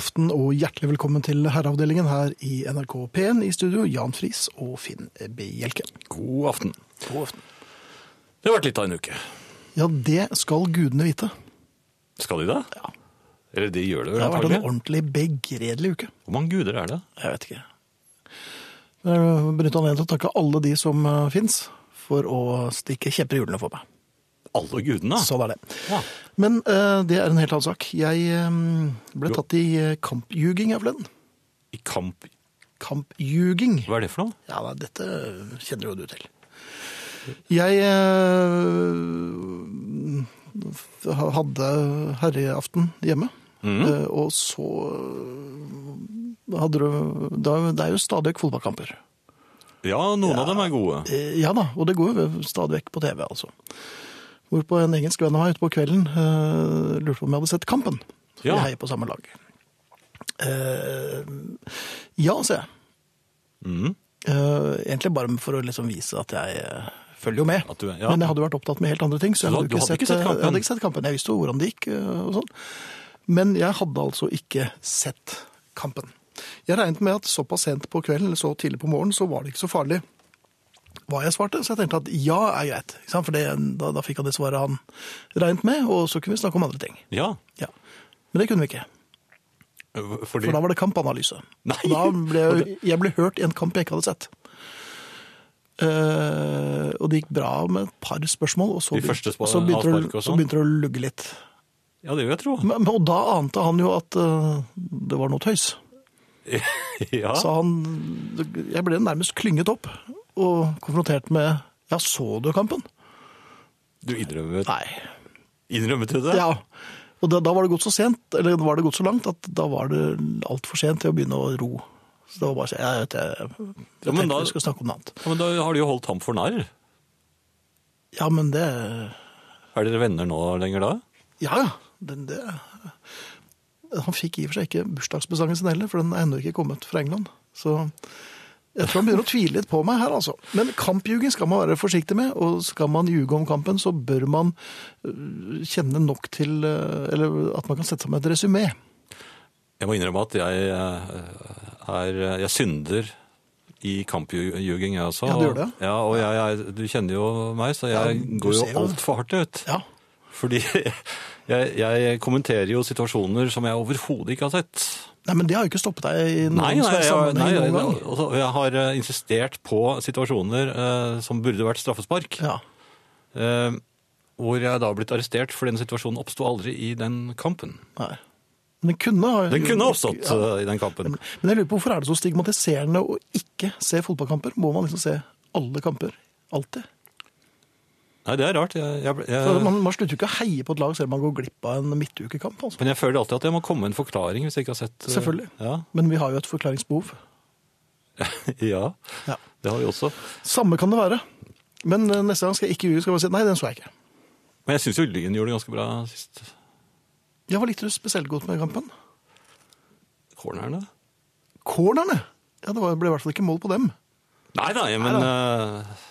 aften og hjertelig velkommen til herreavdelingen her i NRK P1 i studio. Jan Friis og Finn Bjelke. God aften. God aften. Det har vært litt av en uke. Ja, det skal gudene vite. Skal de det? Ja. Eller de gjør det vel Det har vært en antagelig. ordentlig begredelig uke. Hvor mange guder er det? Jeg vet ikke. Jeg benytter anledningen til å takke alle de som uh, fins, for å stikke kjepper i hjulene for meg. Alle gudene? Sånn er det. Ja. Men eh, det er en helt annen sak. Jeg eh, ble tatt i eh, kampjuging av forleden. I kamp... Kampjuging. Hva er det for noe? Ja, da, dette kjenner jo du til. Jeg eh, hadde herreaften hjemme, Mm. eh, og så eh, hadde du da, Det er jo stadig vekk fotballkamper. Ja, noen av dem er gode. Eh, Ja da, og det går jo stadig vekk på TV, altså. Hvorpå en engelsk venn av meg ute på kvelden uh, lurte på om jeg hadde sett kampen. For Ja. vi heier på samme lag. Uh, ja, sier jeg. Mm. Uh, egentlig bare for å liksom vise at jeg følger jo med. At du, ja. Men jeg hadde vært opptatt med helt andre ting. Så jeg hadde, du ikke, hadde ikke sett kampen? Jeg hadde ikke sett kampen. Jeg visste jo hvordan det gikk og sånn. Men jeg hadde altså ikke sett kampen. Jeg regnet med at såpass sent på kvelden, eller så tidlig på morgenen, så var det ikke så farlig hva jeg svarte. Så jeg tenkte at ja er greit. For det, da, da fikk han det svaret han regnet med, og så kunne vi snakke om andre ting. Ja. Ja. Men det kunne vi ikke, Fordi... for da var det kampanalyse. Nei. Da ble jeg, jeg ble hørt i en kamp jeg ikke hadde sett. Uh, og det gikk bra med et par spørsmål, og så, begynte- så, begynte, det, og så sånn? begynte det å lugge litt. Ja, det vil jeg tro. Men, men- og da ante han jo at uh, det var noe tøys. ja. Så han Jeg ble nærmest klynget opp og konfrontert med Ja, så du kampen? Du innrømmet, Nei. innrømmet du det? Ja. Og da, da var det gått så sent, eller da var det gått så langt, at da var det altfor sent til å begynne å ro. Så det var bare å si Jeg vet jeg, jeg Ja, tenkte da- vi skulle snakke om noe annet. Ja, Men da har de jo holdt ham for narr. Ja, men det Er dere venner nå lenger da? Ja, ja. Den, det, han fikk i og for seg ikke bursdagsbesangen sin heller, for den er ennå ikke kommet fra England. Så jeg tror han begynner å tvile litt på meg her, altså. Men kampjuging skal man være forsiktig med, og skal man ljuge om kampen, så bør man øh, kjenne nok til øh, Eller at man kan sette sammen et resymé. Jeg må innrømme at jeg eh, er Jeg synder i kampjuging, jeg også. Ja, du gjør det? Ja, og jeg, jeg, du kjenner jo meg, så jeg Ja, går jo- altfor hardt ut. Ja. Fordi jeg, jeg kommenterer jo situasjoner som jeg overhodet ikke har sett. Nei, men det har jo ikke stoppet deg i noen Nei, nei, jeg, sammenheng nei, noen gang. altså, jeg har eh, insistert på situasjoner eh, som burde vært straffespark. Ja. Eh, hvor jeg da har blitt arrestert, for den situasjonen oppsto aldri i den kampen. Nei. Men den kunne ha Den kunne oppstått Ja. eh, i den kampen. Men jeg lurer på hvorfor er det så stigmatiserende å ikke se fotballkamper? Må man liksom se alle kamper? Alltid? Nei, det er rart. Jeg, jeg, jeg, man, man slutter ikke å heie på et lag selv om man går glipp av en midtukekamp. Altså. men jeg føler alltid at jeg må komme med en forklaring hvis jeg ikke har sett eh, Selvfølgelig. Ja, Men vi har jo et forklaringsbehov. ja, Ja. det har vi også. Samme kan det være. Men eh, neste gang skal jeg ikke. Skal jeg si nei, den så jeg ikke. Men jeg syns jo Lyn gjorde det ganske bra sist. Ja, Hva likte litt spesielt godt med kampen. Cornerne? Cornerne! Ja, det ble i hvert fall ikke mål på dem. Nei, nei, men, eh,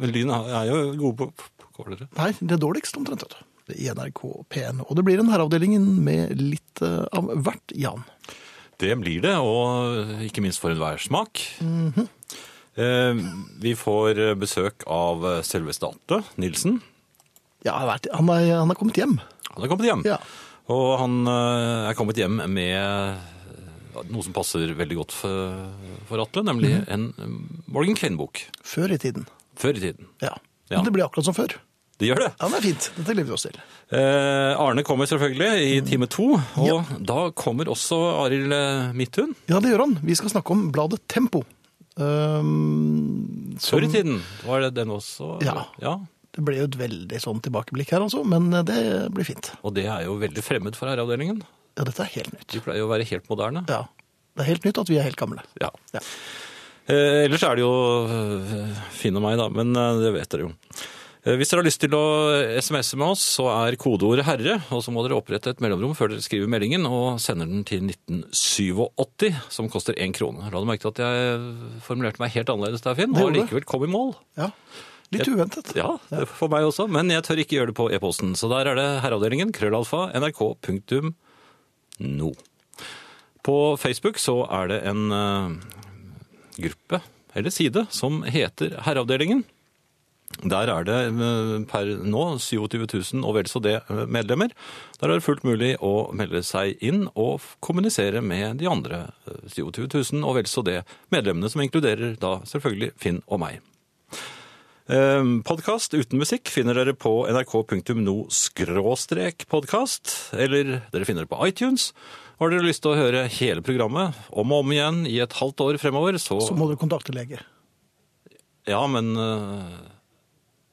men Lyn er jo gode på, på. Nei, det er dårligst omtrent, vet du. Det er NRK P1. Og det blir en herreavdeling med litt eh, av hvert, Jan. Det blir det, og ikke minst for enhver smak. Eh, Vi får besøk av selveste Atle Nilsen. Ja, han, har er, han er kommet hjem. Han er kommet hjem. Ja. Og han eh, er kommet hjem med eh, noe som passer veldig godt for, for Atle, nemlig en eh, Morgan Kane-bok. Før i tiden. Før i tiden. Ja. Ja. Men det blir akkurat som før. Det gjør det. Ja, det er fint. Dette gleder vi oss til. Eh, Arne kommer selvfølgelig i time to, og da kommer også Arild eh, Midthun. Ja, det gjør han. Vi skal snakke om bladet Tempo. Um, som- Før i tiden var det den også. Ja. ja. Det ble jo et veldig sånn tilbakeblikk her, altså, men det blir fint. Og det er jo veldig fremmed for herreavdelingen. Ja, dette er helt nytt. Vi pleier jo å være helt moderne. Ja. Det er helt nytt at vi er helt gamle. Ja. Ja. Eh, ellers er det jo eh, Finn og meg, da, men eh, det vet dere jo. Eh, Hvis dere har lyst til å SMS-e med oss, så er kodeordet 'herre', og så må dere opprette et mellomrom før dere skriver meldingen, og sender den til 1987, som koster én krone. La du merke til at jeg formulerte meg helt annerledes der, Finn, og likevel kom i mål. Ja. Litt uventet. Ja, det for meg også, men jeg tør ikke gjøre det på e-posten. Så der er det herreavdelingen, krøllalfa, nrk.no. På Facebook så er det en gruppe, eller side, som heter Herreavdelingen. Der er det eh, per nå 27 000 og vel så det eh, medlemmer. Der er det fullt mulig å melde seg inn og kommunisere med de andre eh, 27 000 og vel så det medlemmene, som inkluderer da selvfølgelig Finn og meg. Podkast uten musikk finner dere på nrk.no podkast, eller dere finner det på iTunes. Har dere lyst til å høre hele programmet om og om igjen i et halvt år fremover, så, Så må du kontakte lege. Ja, men øh,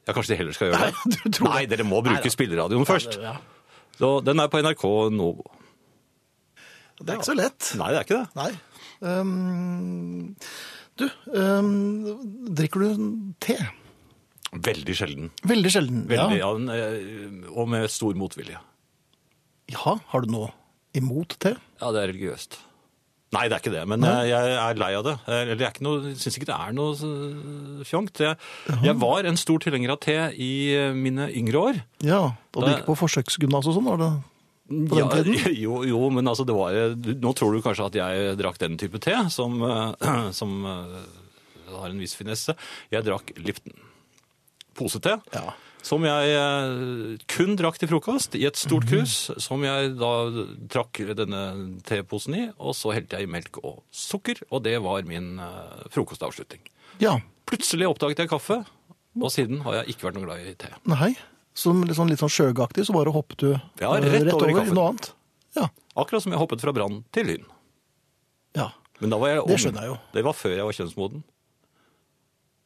Ja, kanskje de heller skal gjøre det? Nei, Nei, dere må bruke Nei spilleradioen først. Ja. Så den er på NRK nå. Det er ikke så lett. Nei, det er ikke det. Nei. Um, du, um, drikker du te? Veldig sjelden. Veldig sjelden. Veldig, Ja. ja. øh, og med stor motvilje. ja, har du noe imot te? Ja, det er religiøst. Nei, det er ikke det, men jeg, jeg er lei av det. Eller jeg er ikke synes ikke det er noe fjongt. Jeg, jeg var en stor tilhenger av te i eh, mine yngre år. Ja, da du gikk på forsøksgymnas og sånn, var det på den Ja, tiden? Jo, jo, men altså det var Nå tror du kanskje at jeg drakk den type te, som, eh, som eh, har en viss finesse. Jeg drakk Lipton. Posete. Ja. Som jeg eh, kun drakk til frokost i et stort Mhm. krus, som jeg da trakk denne teposen i, og så helte jeg i melk og sukker, og det var min eh, frokostavslutning. Ja, Plutselig oppdaget jeg kaffe, og siden har jeg ikke vært noe glad i te. nei. Som litt sånn, litt sånn sjøgaktig, så bare hoppet du Ja, rett, rett over over i noe annet. Ja, Akkurat som jeg hoppet fra brann til lyn. ja. Men da var jeg ung. Det skjønner jeg jo. Det var før jeg var kjønnsmoden.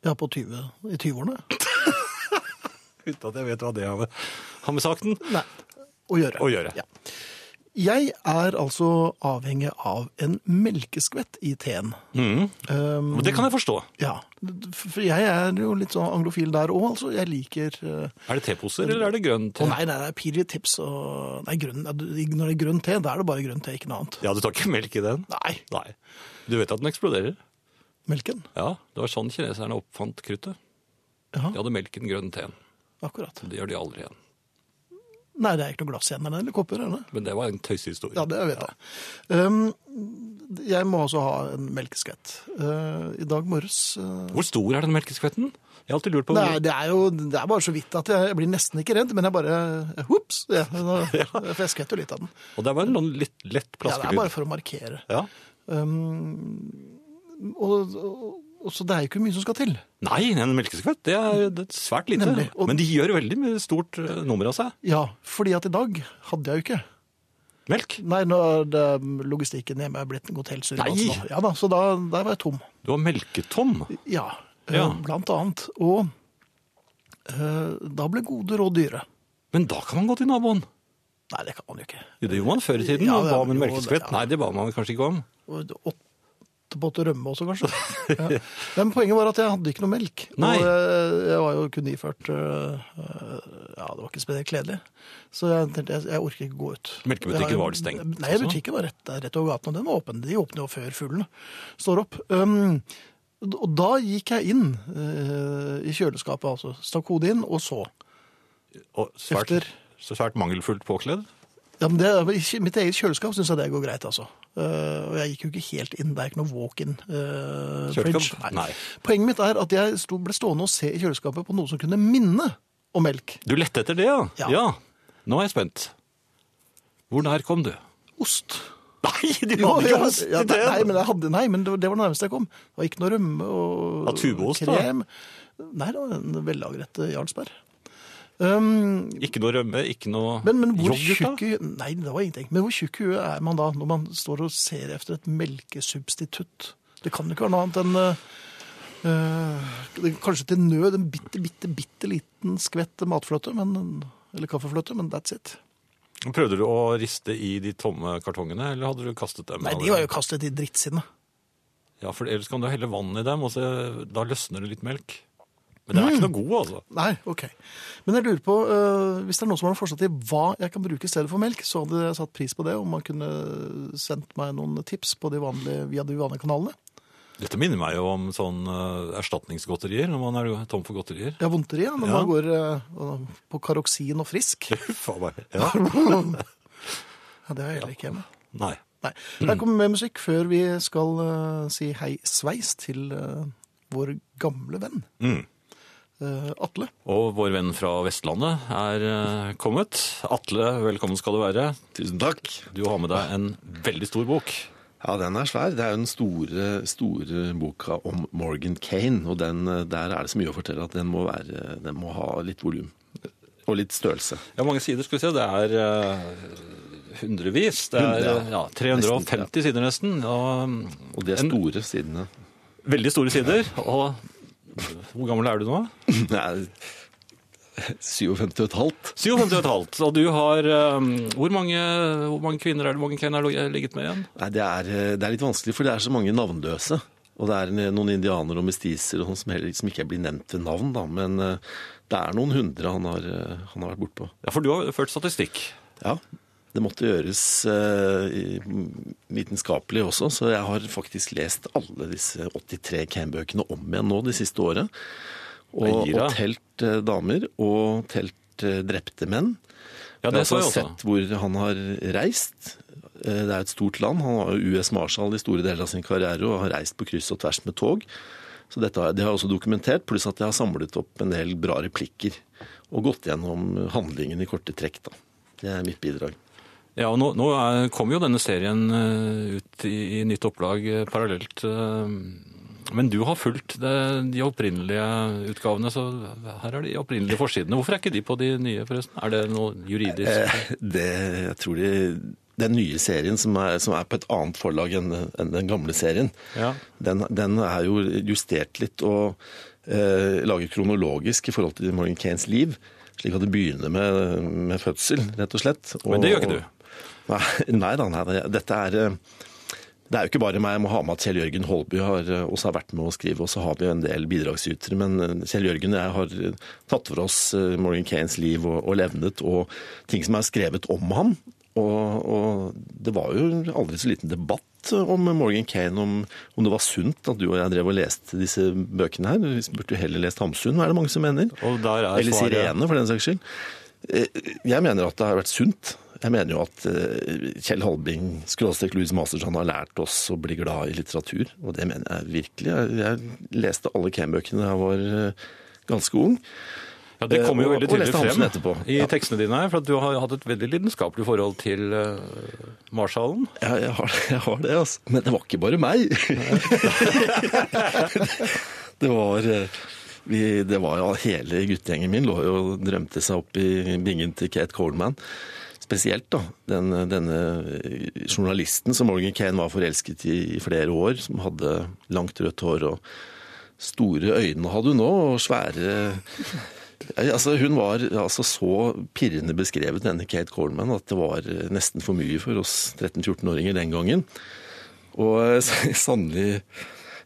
Ja, på 20, i 20-årene. Uten at jeg vet hva det har med, har med saken Nei, å gjøre. å gjøre. Ja. Jeg er altså avhengig av en melkeskvett i teen. Mm. Um, Det kan jeg forstå. ja, for jeg er jo litt sånn anglofil der òg, altså. Jeg liker uh, Er det teposer, eller er det grønn te? Nei, nei, det er Piri Tips og Nei, grønn, når det er grønn te, da er det bare grønn te, ikke noe annet. Ja, du tar ikke melk i den? Nei, Nei. Du vet at den eksploderer? melken. Ja, det var sånn kineserne oppfant kruttet. Ja, De hadde melken, grønn teen. Akkurat. Det gjør de aldri igjen. Nei, det er ikke noe glass igjen eller kopper, Eller? Men det var en tøysehistorie. Ja, det vet jeg. Um, jeg må også ha en melkeskvett. Uh, I dag morges uh, Hvor stor er den melkeskvetten? Jeg har alltid lurt på Nei, det er jo det er bare så vidt at jeg, jeg blir nesten ikke redd, men jeg bare Ops! Ja, for jeg skvetter jo litt av den. Og det var en sånn litt lett Ja, det er bare for å markere. Ja. Um, og, og så det er jo ikke mye som skal til. Nei, en melkeskvett, det er, det er svært lite. Nemlig. Og- Men de gjør veldig stort eh, nummer av seg. Ja, fordi at i dag hadde jeg jo ikke. Melk. Nei, nå er det logistikken hjemme er blitt gått helt surr. Nei! altså. Ja da, så da, der var jeg tom. Du var melketom. Ja, Ja. eh, blant annet. Og øh, da ble gode råd dyre. Men da kan man gå til naboen. Nei, det kan man jo ikke. Jo, Det gjorde man før i tiden. Ja, det- ba om en melkeskvett. ja. Nei, det ba man kanskje ikke om. Og åtte potter rømme også, kanskje. Ja. Men poenget var at jeg hadde ikke noe melk. Nei. Og jeg, jeg var jo kun iført øh, Ja, det var ikke spesielt kledelig. Så jeg tenkte jeg, jeg orker ikke gå ut. Melkebutikken var det stengt Nei, butikken var rett, rett over gaten, og den var åpen. De åpner jo før fuglen står opp. Um, og da gikk jeg inn uh, i kjøleskapet, altså. Stakk hodet inn, og så. Og svært, Efter- så svært mangelfullt påkledd. Ja, men det, I mitt eget kjøleskap syns jeg det går greit, altså. Eh, og jeg gikk jo ikke helt inn. Det er ikke noe walk-in uh, fridge. Nei. Poenget mitt er at jeg sto, ble stående og se i kjøleskapet på noe som kunne minne om melk. Du lette etter det, ja? Ja. Nå er jeg spent. Hvor nær kom du? Ost. Nei, du Jo, hadde ja, ikke ost ja, i det! nei, men, jeg hadde, nei, men det, det var det nærmeste jeg kom. Det var ikke noe rømme og Ja, tubeost, da? Nei, det var en vellagret eh, Jarlsberg. Um, Ikke noe rømme, ikke noe men, men hvor yoghurt, da? Nei, det var ingenting. Men hvor tjukk i huet er man da når man står og ser efter et melkesubstitutt? Det kan jo ikke være noe annet enn uh, Kanskje til nød en bitte, bitte, bitte liten skvett matfløte, men, eller kaffefløte, men that's it. Prøvde du å riste i de tomme kartongene, eller hadde du kastet dem? Nei, de var jo kastet i drittsinnet. Ja, for ellers kan du helle vann i dem, og så, da løsner det litt melk. Men den er ikke noe god, altså. Nei, ok. Men jeg lurer på, eh, hvis det er noen som har forslag til hva jeg kan bruke i stedet for melk, så hadde jeg satt pris på det, om man kunne sendt meg noen tips på de vanlige, via de vanlige kanalene. Dette minner meg jo om sånn eh, erstatningsgodterier, når man er tom for godterier. Ja, vondteri ja, når Ja. man går eh, på karoksin og frisk. Faen meg. Ja. Ja, det har jeg heller ikke hjemme. Nei. Nei. Her kommer mer musikk før vi skal eh, si hei sveis til eh, vår gamle venn. Mm. Eh, Atle. Og vår venn fra Vestlandet er eh, kommet. Atle, velkommen skal du være. Tusen takk. Du har med deg en veldig stor bok. Ja, den er svær. Det er jo den store, store boka om Morgan Kane, og den, eh, der er det så mye å fortelle at den må, være, den må ha litt volum. Og litt størrelse. Ja, mange sider skal vi se. Det er hundrevis. Det er ja. ja, 350 sider nesten. Og, Og de er en- store sidene. Veldig store sider. Og hvor gammel er du nå? Nei, 57 og et halvt. 57 og et halvt. Og du har um, hvor, mange, hvor mange kvinner er det mange kvinner har ligget med igjen? Nei, det er, eh, det er litt vanskelig, for det er så mange navnløse. Og det er noen indianere og mestiser og sånn som, heller, som ikke blir nevnt ved navn, da. Men eh, det er noen hundre han har, eh, han har vært bortpå. Ja, for du har ført statistikk. Ja, det måtte gjøres eh, vitenskapelig også, så jeg har faktisk lest alle disse 83 Kane-bøkene om igjen nå det siste året. Og, og telt eh, damer, og telt eh, drepte menn. Ja, det har jeg også også. sett hvor han har reist. Det er et stort land. Han var jo US Marshal i store deler av sin karriere og har reist på kryss og tvers med tog. Så dette har, det har jeg også dokumentert, pluss at jeg har samlet opp en del bra replikker. Og gått gjennom handlingen i korte trekk. da. Det er mitt bidrag. Ja, og nå, nå er, kommer jo denne serien eh, ut i, i nytt opplag eh, parallelt. eh, men du har fulgt det, de opprinnelige utgavene, så her er de opprinnelige forsidene. Hvorfor er ikke de på de nye, forresten? Er det noe juridisk? Det, jeg tror de, Den nye serien, som er, som er på et annet forlag enn enn den gamle serien, Ja. den, den er jo justert litt og eh, laget kronologisk i forhold til Morgan Kanes liv. Slik at det begynner med, med fødsel, rett og slett. Og, Men det gjør ikke du? Nei, nei da, nei. Dette er eh, det er jo ikke bare meg. Jeg må ha med at Kjell Jørgen Holby har eh, også har vært med å skrive. Og så har vi jo en del bidragsytere. Men eh, Kjell Jørgen og jeg har tatt for oss Morgan Kanes liv og, og levnet, og ting som er skrevet om ham. Og, og det var jo aldri så liten debatt om Morgan Kane, om, om det var sunt at du og jeg drev og leste disse bøkene her. Vi burde jo heller lest Hamsun, er det mange som mener. Er Eller Sirene, for den saks skyld. Jeg mener at det har vært sunt. Jeg mener jo at eh, Kjell Halbing, skråstrek Louise Masterson, har lært oss å bli glad i litteratur. Og det mener jeg virkelig. Jeg, jeg leste alle Kane-bøkene da jeg var eh, ganske ung. Ja, Det kommer jo veldig tydelig frem etterpå. i Ja. tekstene dine her, for at du har hatt et veldig lidenskapelig forhold til uh, marshallen. Ja, jeg har, jeg har det, altså. Men det var ikke bare meg. det var eh, vi, det var jo Hele guttegjengen min lå jo og drømte seg opp i bingen til Kate Coleman. Spesielt da, den, denne journalisten som Morgan Kane var forelsket i i flere år, som hadde langt rødt hår og store øyne hadde hun nå, og svære Altså, hun var altså så pirrende beskrevet, denne Kate Coleman, at det var nesten for mye for oss 13-14-åringer den gangen. Og sannelig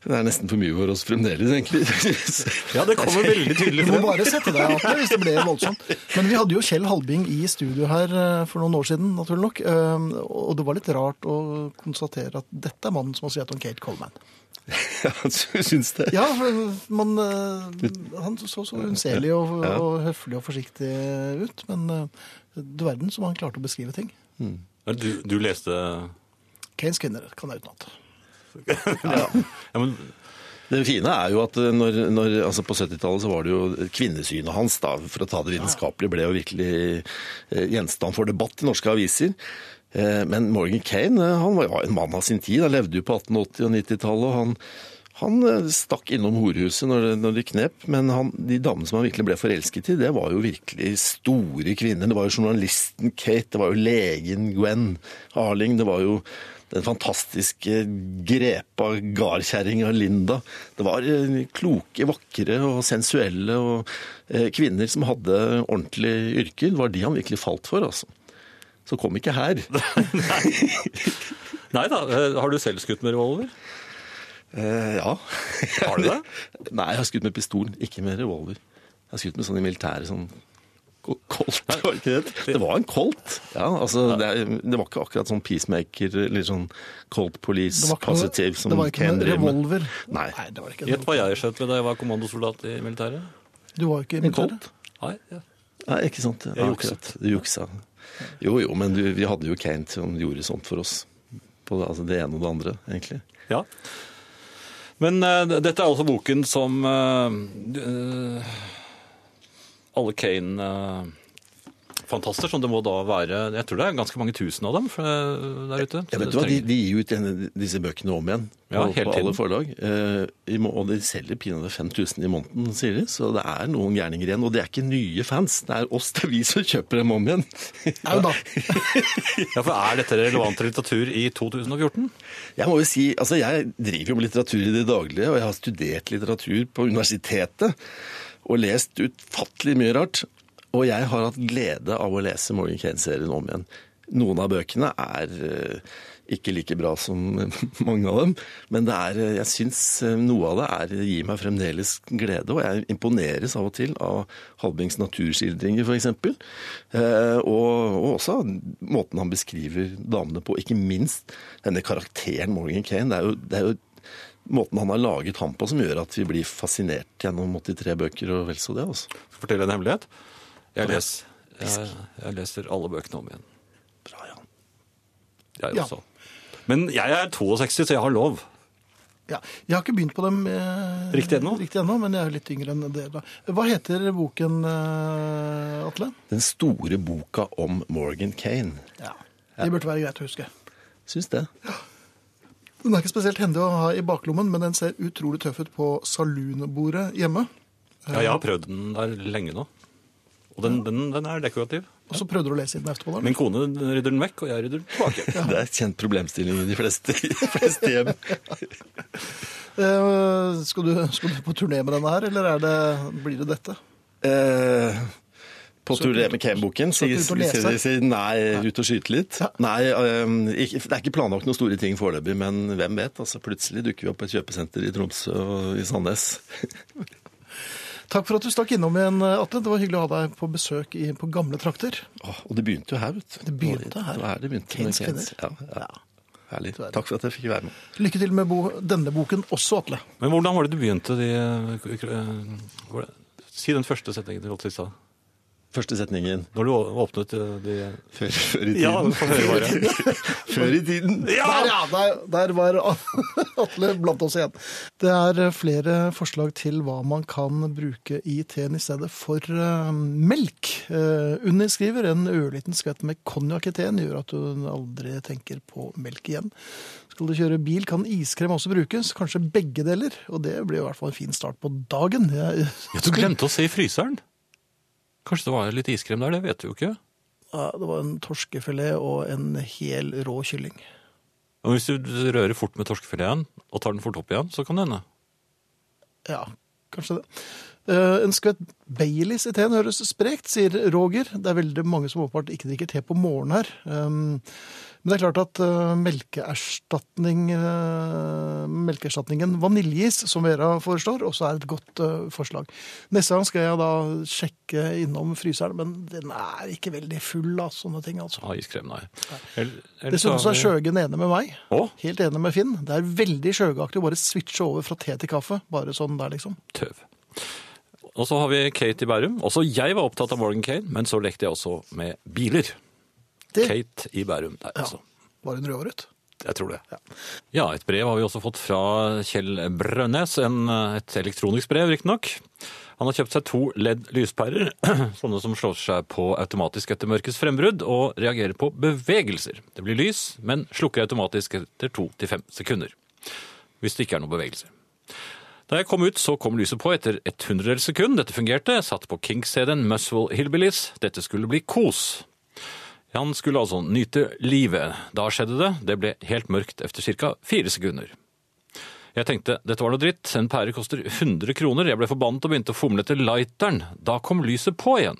Det er nesten for mye for oss fremdeles, egentlig. Ja, det kommer veldig tydelig Du må bare sette deg Atle, hvis det ble voldsomt. Men vi hadde jo Kjell Halbing i studio her eh, for noen år siden, naturlig nok. eh, Og det var litt rart å konstatere at dette er mannen som har skrevet om Kate Coleman. Ja, Han syns det? Ja, man, eh, han så så unnselig og, og høflig og forsiktig ut, men eh, du verden som han klarte å beskrive ting. Mm. Du, du leste Kanes kvinner kan jeg utenat. Ja, men, Det fine er jo at når, når, altså på 70-tallet så var det jo kvinnesynet hans, da, for å ta det vitenskapelig, ble jo virkelig eh, gjenstand for debatt i norske aviser. Eh, Men Morgan Kane eh, han var jo en mann av sin tid. Han levde jo på 1880- og 90-tallet. og han, han eh, stakk innom horehuset når de når knep, men han, de damene som han virkelig ble forelsket i, det var jo virkelig store kvinner. Det var jo journalisten Kate, det var jo legen Gwen Harling, det var jo den fantastiske grepa gardkjerringa Linda. Det var eh, kloke, vakre og sensuelle og eh, kvinner som hadde ordentlige yrker. Det var de han virkelig falt for, altså. Så kom ikke her. nei da, eh, har du selv skutt med revolver? Eh, ja. Har du det? Nei, jeg har skutt med pistol, ikke med revolver. Jeg har skutt med sånn i militæret, sånn Colt, var det ikke det? Det var en Colt. Ja, altså, det, er, det var ikke akkurat sånn peacemaker eller sånn Colt Police Det var ikke noe, positive som det var ikke en revolver. Nei. det var ikke Gjett hva jeg skjøt med da jeg var kommandosoldat i militæret? Du var ikke i En militæret. Colt? Nei, ja. Nei, ikke sant. Jeg jukset. Du juksa. Jo, jo, men du, vi hadde jo Kane som gjorde sånt for oss. på altså det ene og det andre, egentlig. Ja. Men uh, dette er altså boken som uh, eh, alle Kane-fantaster, som det må da være Jeg tror det er ganske mange tusen av dem eh, der ute. Ja, vet du hva, de, de gir ut denne, disse bøkene om igjen på, Ja, på alle forlag. Eh, og de selger pinadø 5000 i måneden, sier de. Så det er noen gærninger igjen. Og det er ikke nye fans, det er oss, det er vi som kjøper dem om igjen. Au da. Ja, for Er dette relevant litteratur i 2014? Jeg må jo si, altså jeg driver jo med litteratur i det daglige, og jeg har studert litteratur på universitetet og lest utfattelig mye rart. Og jeg har hatt glede av å lese Morgan Kane-serien om igjen. Noen av bøkene er eh, ikke like bra som mange av dem, men er, eh, jeg syns eh, noe av det er, gir meg fremdeles glede, og jeg imponeres av og til av Halbings naturskildringer, f.eks. Eh, og, og også måten han beskriver damene på, ikke minst denne karakteren Morgan Kane. Det er jo, det er jo måten han har laget ham på som gjør at vi blir fascinert gjennom 83 bøker og vel så det. altså. Fortell en hemmelighet? Jeg, les, jeg, jeg leser alle bøkene om igjen. Bra, Jan. Jeg Ja. Men jeg er 62, så jeg har lov. Ja, jeg har ikke begynt på dem eh, Riktig ennå? riktig ennå, men jeg er litt yngre enn det. da. Hva heter boken, eh, Atle? Den store boka om Morgan Kane. Ja. Det burde være greit å huske. Syns det. Den er ikke spesielt hendig å ha i baklommen, men den ser utrolig tøff ut på saloonbordet hjemme. Ja, jeg har prøvd den der lenge nå. Og den, den, den er dekorativ. Og så prøvde du å lese i den etterpå. da? Min kone rydder den vekk, og jeg rydder den tilbake. Det er kjent problemstilling i de fleste, de fleste hjem. Eh, skal, du, skal du på turné med denne her, eller er det, blir det dette? Eh, på tur med Kane-boken så sier sier nei, ut og skyte litt. Ja. Nei, eh, ikke, det er ikke planlagt noen store ting foreløpig, men hvem vet? altså Plutselig dukker vi opp på et kjøpesenter i Tromsø og i Sandnes. Takk for at du stakk innom igjen, Atle. Det var hyggelig å ha deg på besøk i, på gamle trakter. Åh, og det begynte jo her, vet du. Det begynte her. Det var her det begynte. Kanes kvinner. Ja, Ja, ja. Herlig. Du er det. Takk for at jeg fikk være med. Lykke til med bo, denne boken også, Atle. Men hvordan var det du begynte de eh, Si den første setningen til Lotte i stad. Første setningen Når du åpnet eh, de før, før i tiden. Ja, bare. Før i tiden. Der, ja! Der, der var Atle blant oss igjen. Det er flere forslag til hva man kan bruke i teen i stedet for uh, melk. Uh, Unni skriver en ørliten skvett med konjakk i teen gjør at du aldri tenker på melk igjen. Skal du kjøre bil, kan iskrem også brukes. Kanskje begge deler. Og det blir i hvert fall en fin start på dagen. Jeg, Ja, du glemte å se i fryseren. Kanskje det var litt iskrem der, det vet du jo ikke. Ja, det var en torskefilet og en hel rå kylling. Og hvis du rører fort med torskefileten og tar den fort opp igjen, så kan det hende. Ja, kanskje det. Eh, en skvett Baileys i teen høres sprekt, sier Roger. Det er veldig mange som åpenbart ikke drikker te på morgenen her. Um, men det er klart at uh, melkeerstatning, uh, melkeerstatningen vaniljeis, som Vera foreslår, også er et godt forslag. Neste gang skal jeg da sjekke innom fryseren, men den er ikke veldig full av sånne ting, altså. Ah, iskrem, nei. Det synes Dessuten så er Sjøgen enig med meg. Å, Helt enig med Finn. Det er veldig sjøgaktig å bare switche over fra te til kaffe. Bare sånn der, liksom. tøv. Og så har vi Kate i Bærum. Også jeg var opptatt av Morgan Kane, men så lekte jeg også med biler. Det Kate i Bærum der, ja, altså. var hun rødhåret. Jeg tror det. Ja, ja. et brev har vi også fått fra Kjell Brønnes. En, et elektronisk brev, riktignok. Han har kjøpt seg to LED-lyspærer, sånne som slår seg på automatisk etter mørkets frembrudd, og reagerer på bevegelser. Det blir lys, men slukker automatisk etter to til fem sekunder. Hvis det ikke er noen bevegelse. Da jeg kom ut, så kom lyset på etter et hundredels sekund. Dette fungerte. Jeg satt på Kings-CD-en Muswell Hillbillies. Dette skulle bli kos. Han skulle altså nyte livet. Da skjedde det. Det ble helt mørkt etter ca. fire sekunder. Jeg tenkte dette var noe dritt, en pære koster 100 kroner. Jeg ble forbannet og begynte å fomle etter lighteren. Da kom lyset på igjen.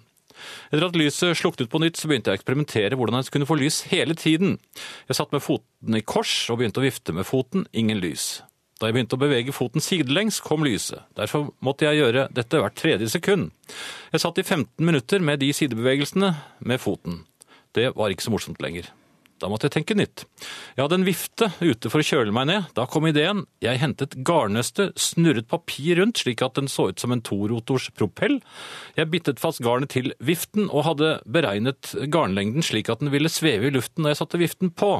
Etter at lyset sluknet på nytt, så begynte jeg å eksperimentere hvordan jeg kunne få lys hele tiden. Jeg satt med foten i kors og begynte å vifte med foten. Ingen lys. Da jeg begynte å bevege foten sidelengs, kom lyset. Derfor måtte jeg gjøre dette hvert tredje sekund. Jeg satt i 15 minutter med de sidebevegelsene med foten. Det var ikke så morsomt lenger. Da måtte jeg tenke nytt. Jeg hadde en vifte ute for å kjøle meg ned. Da kom ideen. Jeg hentet garnnøstet, snurret papir rundt slik at den så ut som en torotors propell. Jeg bittet fast garnet til viften og hadde beregnet garnlengden slik at den ville sveve i luften når jeg satte viften på.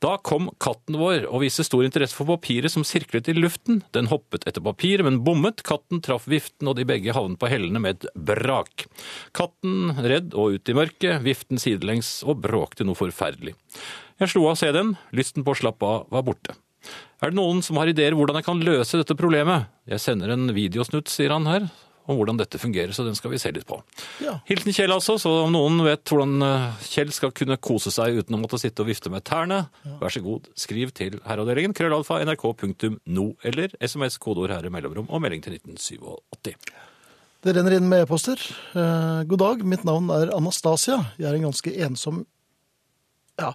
Da kom katten vår og viste stor interesse for papiret som sirklet i luften. Den hoppet etter papiret, men bommet. Katten traff viften, og de begge havnet på hellene med et brak. Katten redd og ut i mørket, viften sidelengs og bråkte noe forferdelig. Jeg slo av CD-en, lysten på å slappe av var borte. Er det noen som har ideer hvordan jeg kan løse dette problemet? Jeg sender en videosnutt, sier han her, om hvordan dette fungerer, så den skal vi se litt på. Ja. Hilsen Kjell altså, så om noen vet hvordan eh, Kjell skal kunne kose seg uten å måtte sitte og vifte med tærne, vær så god, skriv til herreavdelingen krøllalfa nrk.no eller sms kodeord herre mellomrom og melding til 1987. Det renner inn med e-poster. Eh, god dag, mitt navn er Anastasia. Jeg er en ganske ensom ja,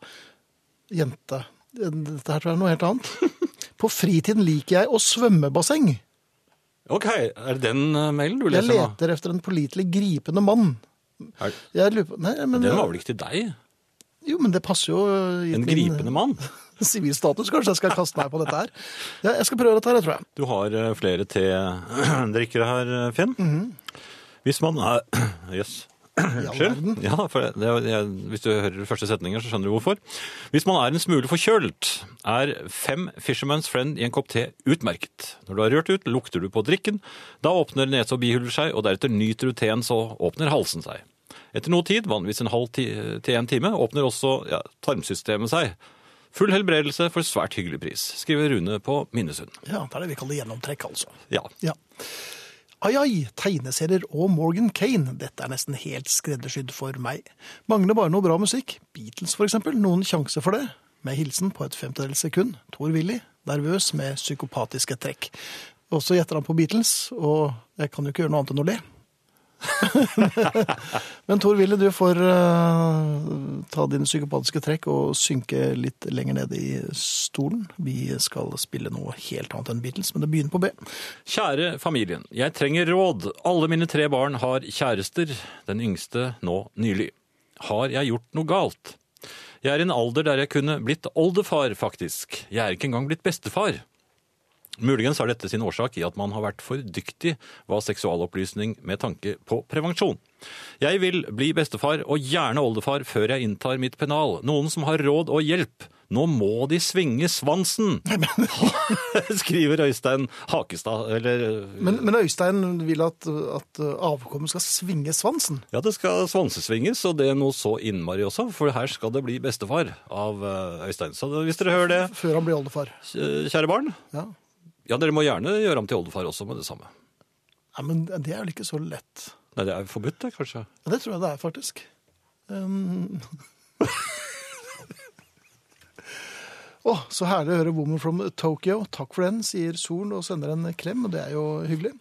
jente. Dette her tror jeg er noe helt annet. På fritiden liker jeg å svømme basseng. Ok, er det den eh, mailen du Jeg leser nå? leter efter en pålitelig gripende mann. Er, Jeg lurer på Nei, men den var vel ikke til deg? Jo, men det passer jo eh, En min gripende mann? sivil status. Kanskje jeg skal kaste meg på dette her. Ja, jeg skal prøve dette her, jeg tror jeg. Du har eh, flere te-drikkere her, Mm Finn. Hvis man er Jøss. all verden. Ja, for det, det, jeg, hvis du hører første setninger, så skjønner du hvorfor. Hvis man er en smule forkjølt, er fem Fisherman's Friend i en kopp te utmerket. Når du har rørt ut, lukter du på drikken. Da åpner nese og bihuler seg, og deretter nyter du teen, så åpner halsen seg. Etter noe tid, vanligvis en halv ti, til en time, åpner også ja, tarmsystemet seg. Full helbredelse for svært hyggelig pris, skriver Rune på Minnesund. Ja, det er det vi kaller gjennomtrekk, altså. Ja. Ja. Ai ai, tegneserier og Morgan Kane. Dette er nesten helt skreddersydd for meg. Mangler bare noe bra musikk. Beatles for eksempel. Noen sjanse for det? Med hilsen på et femtedels sekund. Thor-Willy. nervøs med psykopatiske trekk. Og så gjetter han på Beatles, og jeg kan jo ikke gjøre noe annet enn å le. Men Tor Willy, du får eh, ta dine psykopatiske trekk og synke litt lenger ned i stolen. Vi skal spille noe helt annet enn Beatles, men det begynner på B. Kjære familien, jeg trenger råd. Alle mine tre barn har kjærester, den yngste nå nylig. Har jeg gjort noe galt? Jeg er i en alder der jeg kunne blitt oldefar, faktisk. Jeg er ikke engang blitt bestefar. Muligens har dette sin årsak i at man har vært for dyktig hva seksualopplysning med tanke på prevensjon. Jeg vil bli bestefar og gjerne oldefar før jeg inntar mitt pennal. Noen som har råd og hjelp. Nå må de svinge svansen! Skriver Øystein Hakestad, eller Men, men Øystein vil at, at avkommet skal svinge svansen. Ja, det skal svansesvinges, og det er noe så innmari også, for her skal det bli bestefar av eh, Øystein. Så hvis dere hører det, Før han blir oldefar. kjære barn, Ja. Ja, dere må gjerne gjøre ham til oldefar også med det samme. Nei, men det er vel ikke så lett. Nei, det er forbudt det, kanskje? Ja, det tror jeg det er, faktisk. Um... Å, så herlig å høre 'Woman from Tokyo'. Takk for den, sier Solen og sender en klem, og det er jo hyggelig.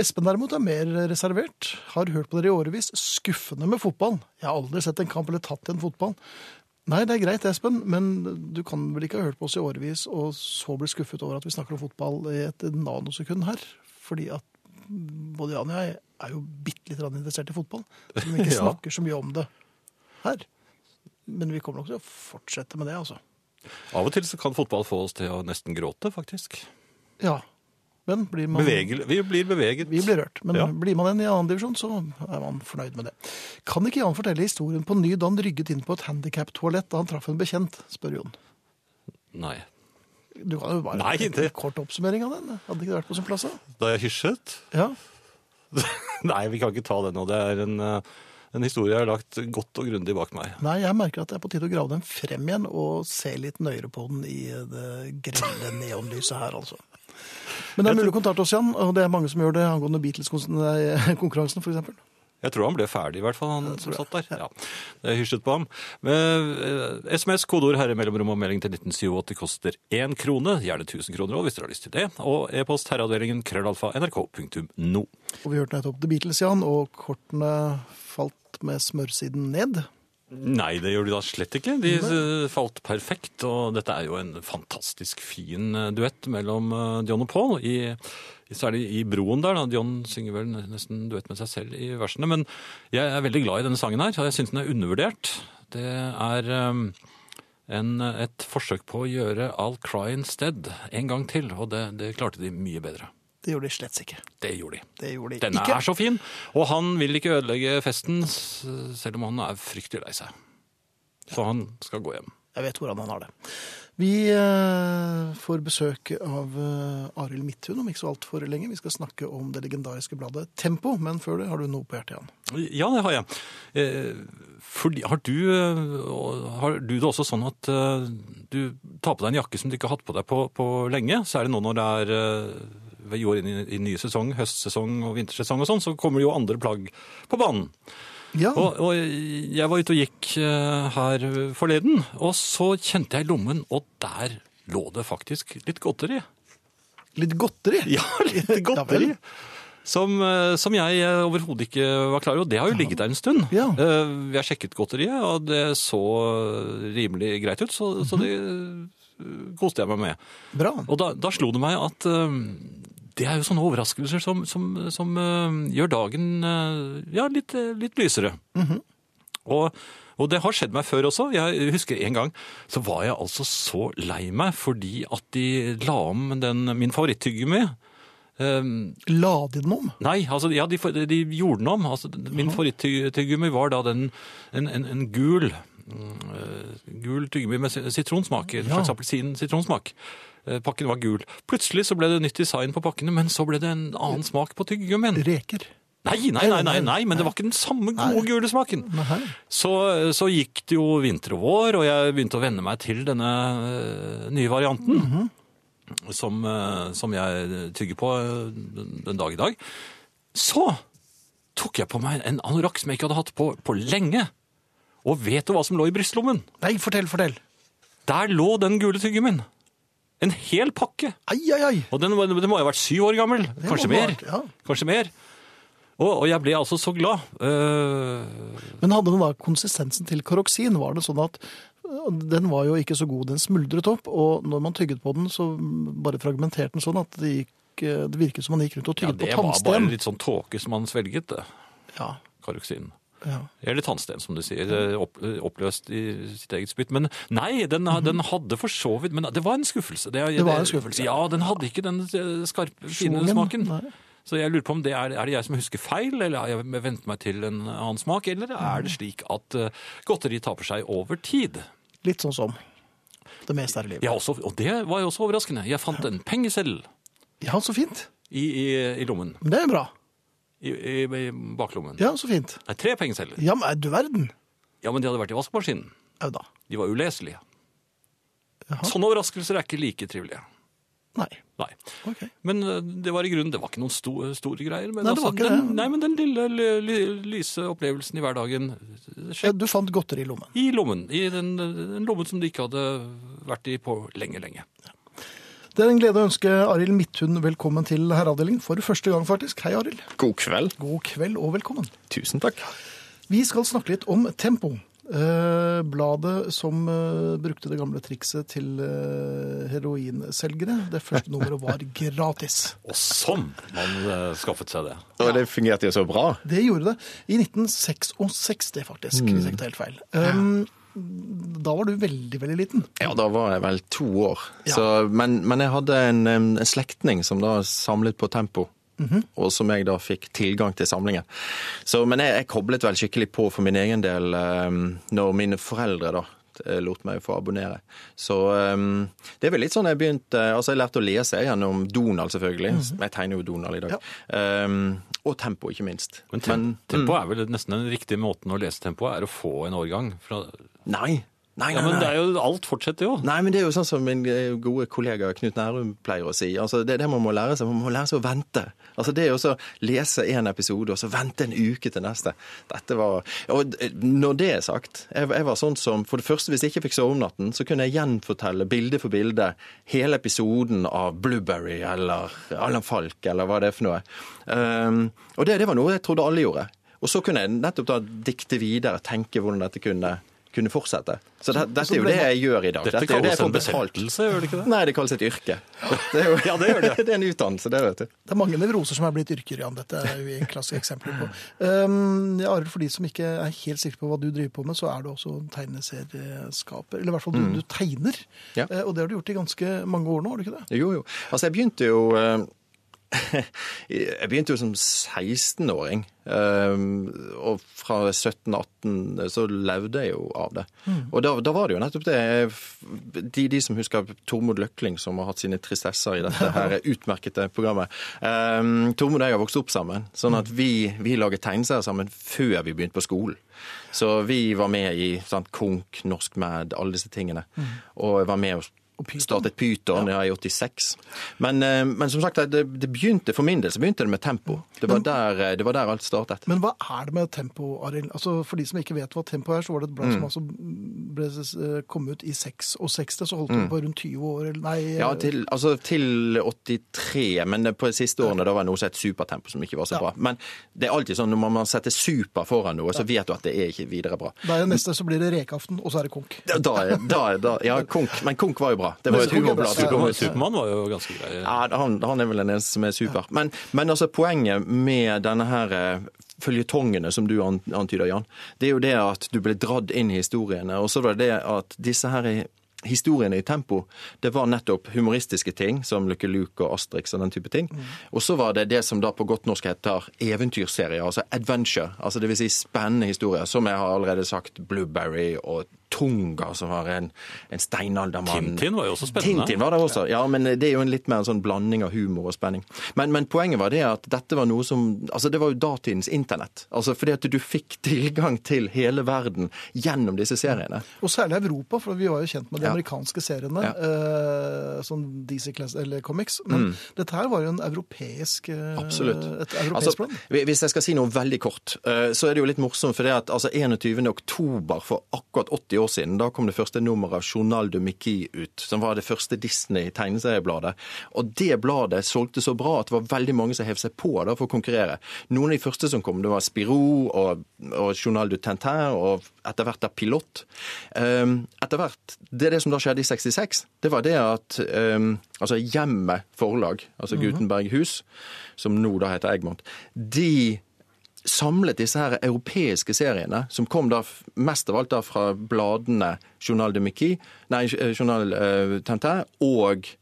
Espen derimot er mer reservert. Har hørt på dere i årevis. Skuffende med fotball. Jeg har aldri sett en kamp eller tatt i en fotball. Nei, det er greit, Espen, men du kan vel ikke ha hørt på oss i årevis og så bli skuffet over at vi snakker om fotball i et nanosekund her? Fordi at både Jan og jeg er jo bitte litt interessert i fotball. Selv om vi ikke snakker så mye om det her. Men vi kommer nok til å fortsette med det, altså. Av og til så kan fotball få oss til å nesten gråte, faktisk. Ja. Men blir man Bevegel, vi blir beveget. Vi blir rørt. Men Ja. blir man en i annen divisjon, så er man fornøyd med det. Kan ikke Jan fortelle historien på ny da han rygget inn på et handikap-toalett da han traff en bekjent, spør Jon. Nei. Du kan jo bare Nei, en kort oppsummering av den. Hadde ikke det vært på sin plass? da? Da jeg hysjet? Ja. Nei, vi kan ikke ta det nå. Det er en, eh, en historie jeg har lagt godt og grundig bak meg. Nei, jeg merker at det er på tide å grave den frem igjen og se litt nøyere på den i det grelle neonlyset her, altså. Men det er mulig å kontakte oss, Jan, og det er mange som gjør det angående Beatles-konkurransen, eksempel. Jeg tror han ble ferdig, i hvert fall, han som satt der. Ja. Jeg hysjet på ham. Med eh, SMS, kodeord herre mellomrom og melding til 1987 koster én krone. Gjerne 1000 kroner òg, hvis dere har lyst til det. Og e-post herreavdelingen krøllalfa nrk.no. Og vi hørte nettopp The Beatles, Jan, og kortene falt med smørsiden ned. Nei, det gjør de da slett ikke. De eh, falt perfekt, og dette er jo en fantastisk fin eh, duett mellom eh, John og Paul. I, i- særlig i broen der, da. John synger vel nesten duett med seg selv i versene. Men jeg er veldig glad i denne sangen her, og jeg syns den er undervurdert. Det er eh, en, et forsøk på å gjøre I'll Cry Instead en gang til, og det, det klarte de mye bedre. Det gjorde de slett ikke. Det gjorde de. Det gjorde de Denne ikke. er så fin, og han vil ikke ødelegge festen, selv om han er fryktelig lei seg. Så han skal gå hjem. Jeg vet hvordan han har det. Vi eh, får besøk av eh, Arild Midthun om ikke så altfor lenge. Vi skal snakke om det legendariske bladet Tempo, men før det har du noe på hjertet, Jan. Ja, det har jeg. Eh, fordi, har, du, eh, har du det også sånn at eh, du tar på deg en jakke som du ikke har hatt på deg på, på lenge, særlig nå når det er eh, vi går inn i, i ny sesong, høstsesong og vintersesong og sånn, så kommer det jo andre plagg på banen. Ja, Og, og jeg var ute og gikk eh, her forleden, og så kjente jeg i lommen, og der lå det faktisk litt godteri. litt godteri. Ja, litt godteri. Som, eh, som jeg eh, overhodet ikke var klar over. Det har jo ligget der en stund. Ja. Vi har sjekket godteriet, og det så rimelig greit ut, så, så det koste jeg meg med. Bra. Og da, da slo det meg at eh, det er jo sånne overraskelser som, som, som eh, gjør dagen eh, ja, litt, eh, litt lysere. og, og det har skjedd meg før også. Jeg husker en gang så var jeg altså så lei meg fordi at de la om den, min favorittyggegummi. Um, La de den om? Nei, altså, ja, de, de gjorde den om. Altså, min favoritttyggegummi var da den, en, en, en gul mm, eh, gul tyggegummi med sitronsmak. En Ja. slags appelsin-sitronsmak. Eh, Pakken var gul. Plutselig så ble det nytt design på pakkene, men så ble det en annen smak på tyggegummien. Reker? Nei, nei, nei, nei, nei, men det var ikke den samme gode gule smaken. Så, så gikk det jo vinter og vår, og jeg begynte å venne meg til denne eh, nye varianten. som, eh, som jeg tygger på eh, den dag i dag. Så tok jeg på meg en anorakk som jeg ikke hadde hatt på på lenge. Og vet du hva som lå i brystlommen? Nei, fortell, fortell. Der lå den gule tyggemien. En hel pakke. Ai, ai, ai. Og den, den må ha vært syv år gammel. Kanskje mer. vært, ja. Kanskje mer. Og, og jeg ble altså så glad. Uh... Men hadde den da konsistensen til karoksin? Var det sånn at øh, den var jo ikke så god, den smuldret opp, og når man tygget på den, så bare fragmenterte den sånn at det, gikk, øh, det virket som man gikk rundt og tygget ja, tygget det var bare tannsten. litt sånn tåke som man svelget, det. Ja, Karoksin. Ja. Eller tannsten, som du sier. eh, Opp, oppløst i sitt eget spytt. Men nei, den, den hadde for så vidt Men det var en skuffelse. Det. Det var en skuffelse. Ja, den hadde ikke den eh, skarpe, fine smaken. nei. Så jeg lurer på om det er, er det jeg som husker feil, eller har jeg vent meg til en annen smak, eller er det slik at eh, godteri taper seg over tid? Litt sånn som det meste her i livet. Ja, også, og det var jo også overraskende. Jeg fant en pengeseddel Ja, så fint. i, i, i lommen. Det er bra. I, i, i baklommen. Ja, så fint. Nei, tre pengesedler. Ja, men du verden. Ja, men de hadde vært i vaskemaskinen. Au da. De var uleselige. Jaha. Sånne overraskelser er ikke like trivelige. Nei. Nei. Ok. Men eh, det var i grunnen, det var ikke noen sto, store greier. Men Nei, ikke den. Nei, men den lille ly- ly- lyse opplevelsen i hverdagen Ja, Du fant godteri i lommen. i lommen. I den, den lommen som de ikke hadde vært i på lenge, lenge. Det er en glede å ønske Arild Midthun velkommen til herreavdelingen. For første gang, faktisk. Hei, Arild. God kveld. God kveld og velkommen. Tusen takk. Vi skal snakke litt om Tempo. Eh, bladet som eh, brukte det gamle trikset til eh, heroinselgere. Det første nummeret var gratis. Og sånn man skaffet seg det. Og det fungerte jo så bra. Det gjorde det. I 1966, faktisk, hvis jeg ikke tar helt feil. Um, da var du veldig, veldig liten. Ja, da var jeg vel to år. Ja. Så, men, men jeg hadde en, en slektning som da samlet på Tempo. Og som jeg da fikk tilgang til samlingen. Så, men jeg, jeg koblet vel skikkelig på for min egen del um, når mine foreldre da eh, lot meg få abonnere. Så um, det er vel litt sånn jeg begynte Altså, jeg lærte å lese gjennom Donald, selvfølgelig. Jeg tegner jo Donald i dag. Em, og Tempo, ikke minst. Men tem tempo er vel nesten den riktige måten å lese tempo er å få en årgang. Fra... Nei. Nei, Ja, men nei. det er jo, alt fortsetter jo. Nei, men det er jo sånn som min eh, gode kollega Knut Nærum pleier å si. Altså, det er det man må lære seg. Man må lære seg å vente. Altså, det er jo å lese en episode, og så vente en uke til neste. Dette var Og når det er sagt, jeg, jeg var sånn som For det første, hvis jeg ikke fikk sove om natten, så kunne jeg gjenfortelle bilde for bilde hele episoden av Blueberry eller Allan Falk, eller hva det er for noe. Um, og det, det var noe jeg trodde alle gjorde. Og så kunne jeg nettopp da dikte videre, tenke hvordan dette kunne, kunne fortsette. Så det, dette er jo det jeg gjør i dag. Dette er jo det jeg får en betalt. gjør det ikke det? Nei, det kalles et yrke. Det er jo, Ja, det gjør det. det er en utdannelse, det vet du. Det er mange nevroser som er blitt yrker, Jan. Dette er vi klassiske eksempler på. Um, ja, Arild, for de som ikke er helt sikre på hva du driver på med, så er du også tegneserieskaper. Eller i hvert fall, du, du tegner. Ja. Eh, Og det har du gjort i ganske mange år nå, har du ikke det? Jo, jo. Altså, jeg begynte jo eh, Jeg begynte jo som 16-åring. ehm, Og fra 17-18 så levde jeg jo av det. Og da, da var det jo nettopp det de, de som husker Tormod Løkling, som har hatt sine tristesser i dette her utmerkete programmet. Um, Tormod og jeg har vokst opp sammen, sånn at vi, vi laget tegneserier sammen før vi begynte på skolen. Så vi var med i sant, Konk, Norsk Mad, alle disse tingene. Og var med og. Startet Python ja. i 86. Men, eh, men som sagt, det, det begynte for min del så begynte det med tempo. Det var, der, eh, det var der alt startet. Men hva er det med tempo, Arild? Altså, for de som ikke vet hva tempo er, så var det et blad Mm. som altså ble, eh, kom ut i 66, så holdt det på rundt 20 år, eller nei Mm. Ja, til, altså til 83, men på de siste årene da var det noe som het supertempo, som ikke var så Ja. bra. Men det er alltid sånn når man setter super foran noe, så vet du at det er ikke videre bra. Da er neste så blir det rekaften, og så er det konk. Da, da, da ja, Konk, men Konk var jo bra. Det var Men et humorblad. Supermann, Supermann var jo ganske grei. Ja, han, han er vel den eneste som er super. Men, men altså poenget med denne her eh, føljetongene som du antyder, Jan, det er jo det at du ble dratt inn i historiene. Og så var det det at disse her historiene i tempo, det var nettopp humoristiske ting, som Lucky Luke og Asterix og den type ting. Og så var det det som da på godt norsk heter eventyrserier, altså adventure. Altså det vil si spennende historier, som jeg har allerede sagt, Blueberry og Tunga, som var en, en steinaldermann. Tintin var jo også spennende. Tintin var det også, ja, men det er jo en litt mer en sånn blanding av humor og spenning. Men, men poenget var det at dette var noe som Altså, det var jo datidens internett. Altså fordi at du fikk tilgang til hele verden gjennom disse seriene. Og særlig Europa, for vi var jo kjent med de Ja. amerikanske seriene, Ja. eh, sånn DC Class, eller Comics. Men dette her var jo en europeisk, eh, Mm. Absolutt. et europeisk Altså, plan. hvis jeg skal si noe veldig kort, eh, så er det jo litt morsomt. For det at altså 21. oktober for akkurat 80 år siden, da kom det første nummeret av Journal de Mickey ut. Som var det første Disney-tegneseriebladet. Og det bladet solgte så bra at det var veldig mange som hev seg på da for å konkurrere. Noen av de første som kom, det var Spirou og, og Journal du Tintin, og etter hvert da Pilot. Um, etter hvert, Det er det som da skjedde i 66. Det var det at um, altså Hjemmet forlag, altså Gutenberg hus, som nå da heter Egmont, de samlet disse her europeiske seriene, som kom da mest av alt da fra bladene Journal de Mickey, nei, eh, Journal uh, Tintin og eh,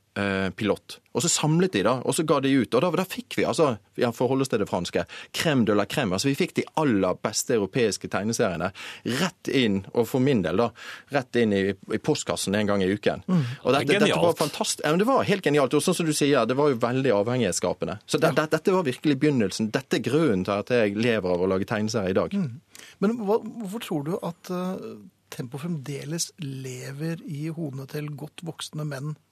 Pilot. Og så samlet de, da, og så ga de ut. Og da, da fikk vi, altså, ja, for å holde oss til det franske, crème de la crème. Altså, vi fikk de aller beste europeiske tegneseriene rett inn, og for min del, da, rett inn i, i postkassen en gang i uken. Og dette, Det dette var fantastisk. Ja, men det var helt genialt. Og sånn som du sier, det var jo veldig avhengighetsskapende. Så det, det, dette var virkelig begynnelsen. Dette er grunnen til at jeg lever av å lage tegneserier i dag. Men hva, hvorfor tror du at uh, tempo fremdeles lever i hodene til godt voksne menn eh,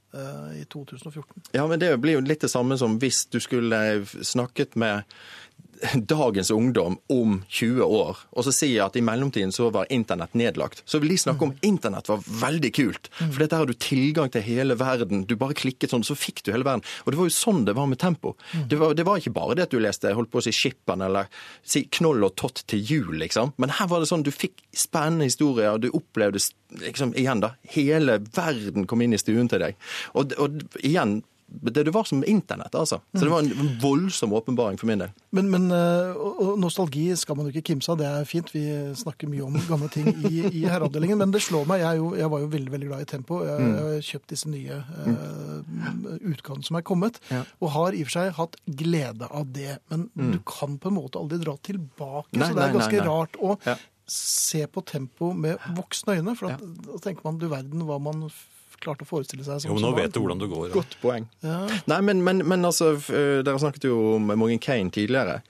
i 2014? Ja, men det blir jo litt det samme som hvis du skulle snakket med dagens ungdom om 20 år, og så sier jeg at i mellomtiden så var internett nedlagt, så vil de snakke om internett var veldig kult. For dette har du tilgang til hele verden. Du bare klikket sånn, så fikk du hele verden. Og det var jo sånn det var med tempo. Det var, det var ikke bare det at du leste holdt på å si Skipperen eller si Knoll og Tott til jul, liksom. Men her var det sånn du fikk spennende historier, og du opplevde liksom igjen da, hele verden kom inn i stuen til deg. Og, og igjen, det, det var som internett, altså. Så det var en voldsom åpenbaring for min del. Men, men eh, nostalgi skal man jo ikke kimse av, det er fint. Vi snakker mye om gamle ting i, i herreavdelingen. Men det slår meg, jeg, jo, jeg var jo veldig veldig glad i Tempo. Jeg, Mm. har kjøpt disse nye uh, utgavene som er kommet, Ja. og har i og for seg hatt glede av det. Men du kan på en måte aldri dra tilbake, Mm. Nei, så det er ganske nei, nei. rart å Ja. se på Tempo med voksne øyne. For at, da tenker man du verden hva man klarte å forestille seg. som- Jo, men nå barn. vet du hvordan det går. Godt poeng. Ja. Nei, men, men, men altså, eh, dere snakket jo om Morgan Kane tidligere.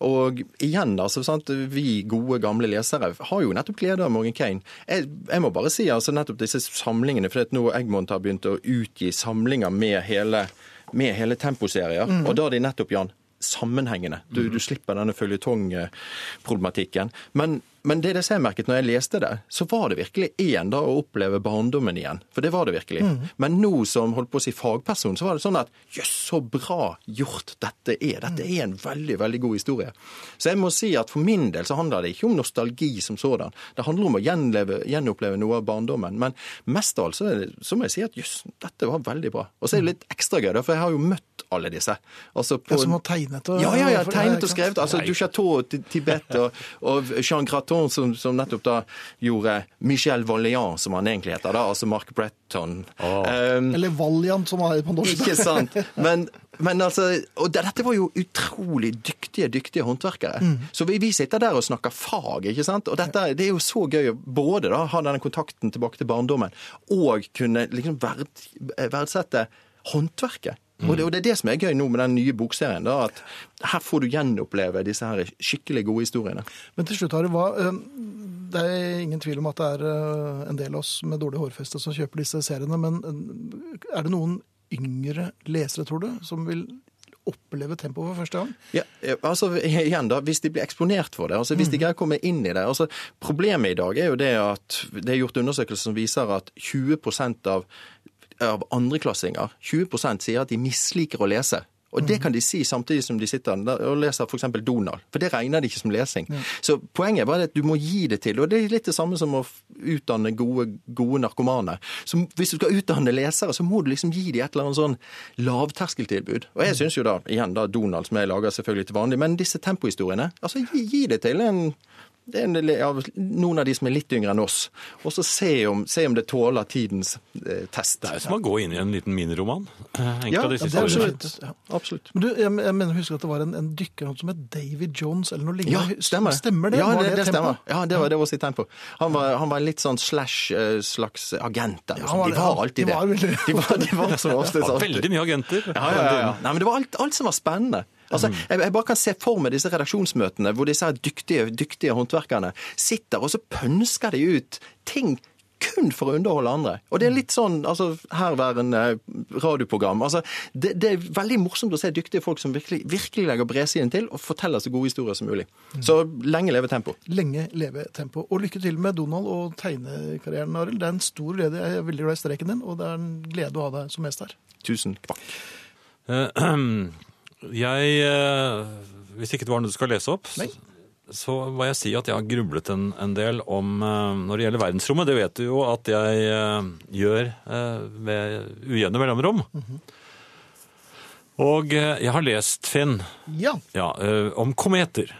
Og igjen, altså, sant, vi gode, gamle lesere har jo nettopp glede av Morgan Kane. Jeg, jeg må bare si altså nettopp disse samlingene, for nå Egmont har begynt å utgi samlinger med hele, med hele temposerier, og da er de nettopp, Jan, sammenhengende. Du, du slipper denne føljetongproblematikken. Men, men det, det jeg merket når jeg leste det, så var det virkelig én da å oppleve barndommen igjen. For det var det virkelig. Men nå som holdt på å si fagperson, så var det sånn at jøss, så bra gjort dette er. Dette er en veldig, veldig god historie. Så jeg må si at for min del så handler det ikke om nostalgi som sådan. Det handler om å gjenleve, gjenoppleve noe av barndommen. Men mest av alt så, så må jeg si at jøss, dette var veldig bra. Og så er det litt ekstra gøy, for jeg har jo møtt alle disse. Altså på, Ja, som har tegnet og ja, ja, ja, tegnet og skrevet. Altså Nei. Du Chateau Tibet og, og Jean Graton sånn som, som nettopp da gjorde Michel Vaillant, som han egentlig heter, da, altså Mark Bretton. Um, Eller Valiant, som er på norsk. ikke sant? Men, men altså, og dette var jo utrolig dyktige, dyktige håndverkere. Så vi, vi sitter der og snakker fag, ikke sant? Og dette, det er jo så gøy å både da ha denne kontakten tilbake til barndommen, og kunne liksom verd, verdsette håndverket. Og, det, og det er det som er gøy nå med den nye bokserien, da, at her får du gjenoppleve disse her skikkelig gode historiene. Men til slutt, Harry, hva, eh, det er ingen tvil om at det er eh, en del av oss med dårlig hårfeste som kjøper disse seriene, men eh, er det noen yngre lesere, tror du, som vil oppleve tempo for første gang? Ja, altså igjen da, Hvis de blir eksponert for det, altså hvis de greier å komme inn i det altså Problemet i dag er jo det at det er gjort undersøkelser som viser at 20% av, av andreklassinger 20% sier at de misliker å lese. Og det kan de si samtidig som de sitter og leser f.eks. Donald. For det regner de ikke som lesing. Så poenget er bare at du må gi det til. Og det er litt det samme som å utdanne gode, gode narkomane. Så hvis du skal utdanne lesere, så må du liksom gi dem et eller annet sånn lavterskeltilbud. Og jeg syns jo da, igjen da, Donald som jeg lager selvfølgelig til vanlig, men disse tempohistoriene, altså gi, gi det til en det er en del av noen av de som er litt yngre enn oss. Og så se om, se om det tåler tidens eh, test. Det er som å gå inn i en liten miniroman. eh, Ja, det er absolutt. Ja. Absolutt. Men du, jeg, jeg mener, husker at det var en, en dykker som het David Jones, eller noe Ja, lignende. stemmer. Stemmer det? Ja, det, det, det stemmer. Ja, det var det var sitt tempo. Han var, han var en litt sånn slash eh, slags agent. Eller Ja, var, de var- alltid det. de var det. veldig- De var, de var som oftest Ja, alltid. veldig mye agenter. Ja, ja, ja, ja. Nei, men det var alt, alt som var spennende. Altså, jeg, jeg bare kan se for meg disse redaksjonsmøtene hvor disse dyktige, dyktige håndverkerne sitter, og så pønsker de ut ting kun for å underholde andre. Og det er litt sånn altså, herværende radioprogram. Altså, det, det er veldig morsomt å se dyktige folk som virkelig, virkelig legger bredsiden til og forteller så gode historier som mulig. Så lenge leve tempo. Lenge leve tempo. Og lykke til med Donald og tegnekarrieren, Arild. Det er en stor glede. Jeg er veldig glad i streken din, og det er en glede å ha deg som gjest her. Tusen kvakk. Jeg eh, Hvis ikke det var noe du skal lese opp, Nei. så må jeg si at jeg har grublet en, en del om eh, Når det gjelder verdensrommet, det vet du jo at jeg eh, gjør ved med ujevne mellomrom. Og eh, jeg har lest, Finn, Ja. ja, om kometer.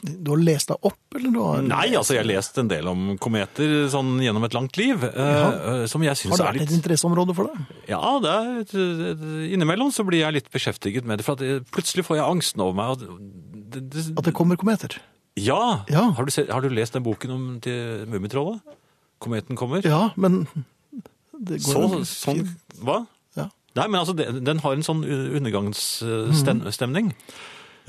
Du har lest deg opp, eller? Du har... Nei, altså jeg har lest en del om kometer sånn gjennom et langt liv, eh, eh, som jeg Har syns det er vært et interesseområde for deg? Ja, det er, innimellom så blir jeg litt beskjeftiget med det, for at plutselig får jeg angsten over meg. Det, det, At det kommer kometer? ja! Ja. Har, du sett, har du lest den boken om Mummitrollet? Kometen kommer? Ja, men det går Så, jo sånn, hva? Ja. Nei, men altså, den, har en sånn undergangsstemning.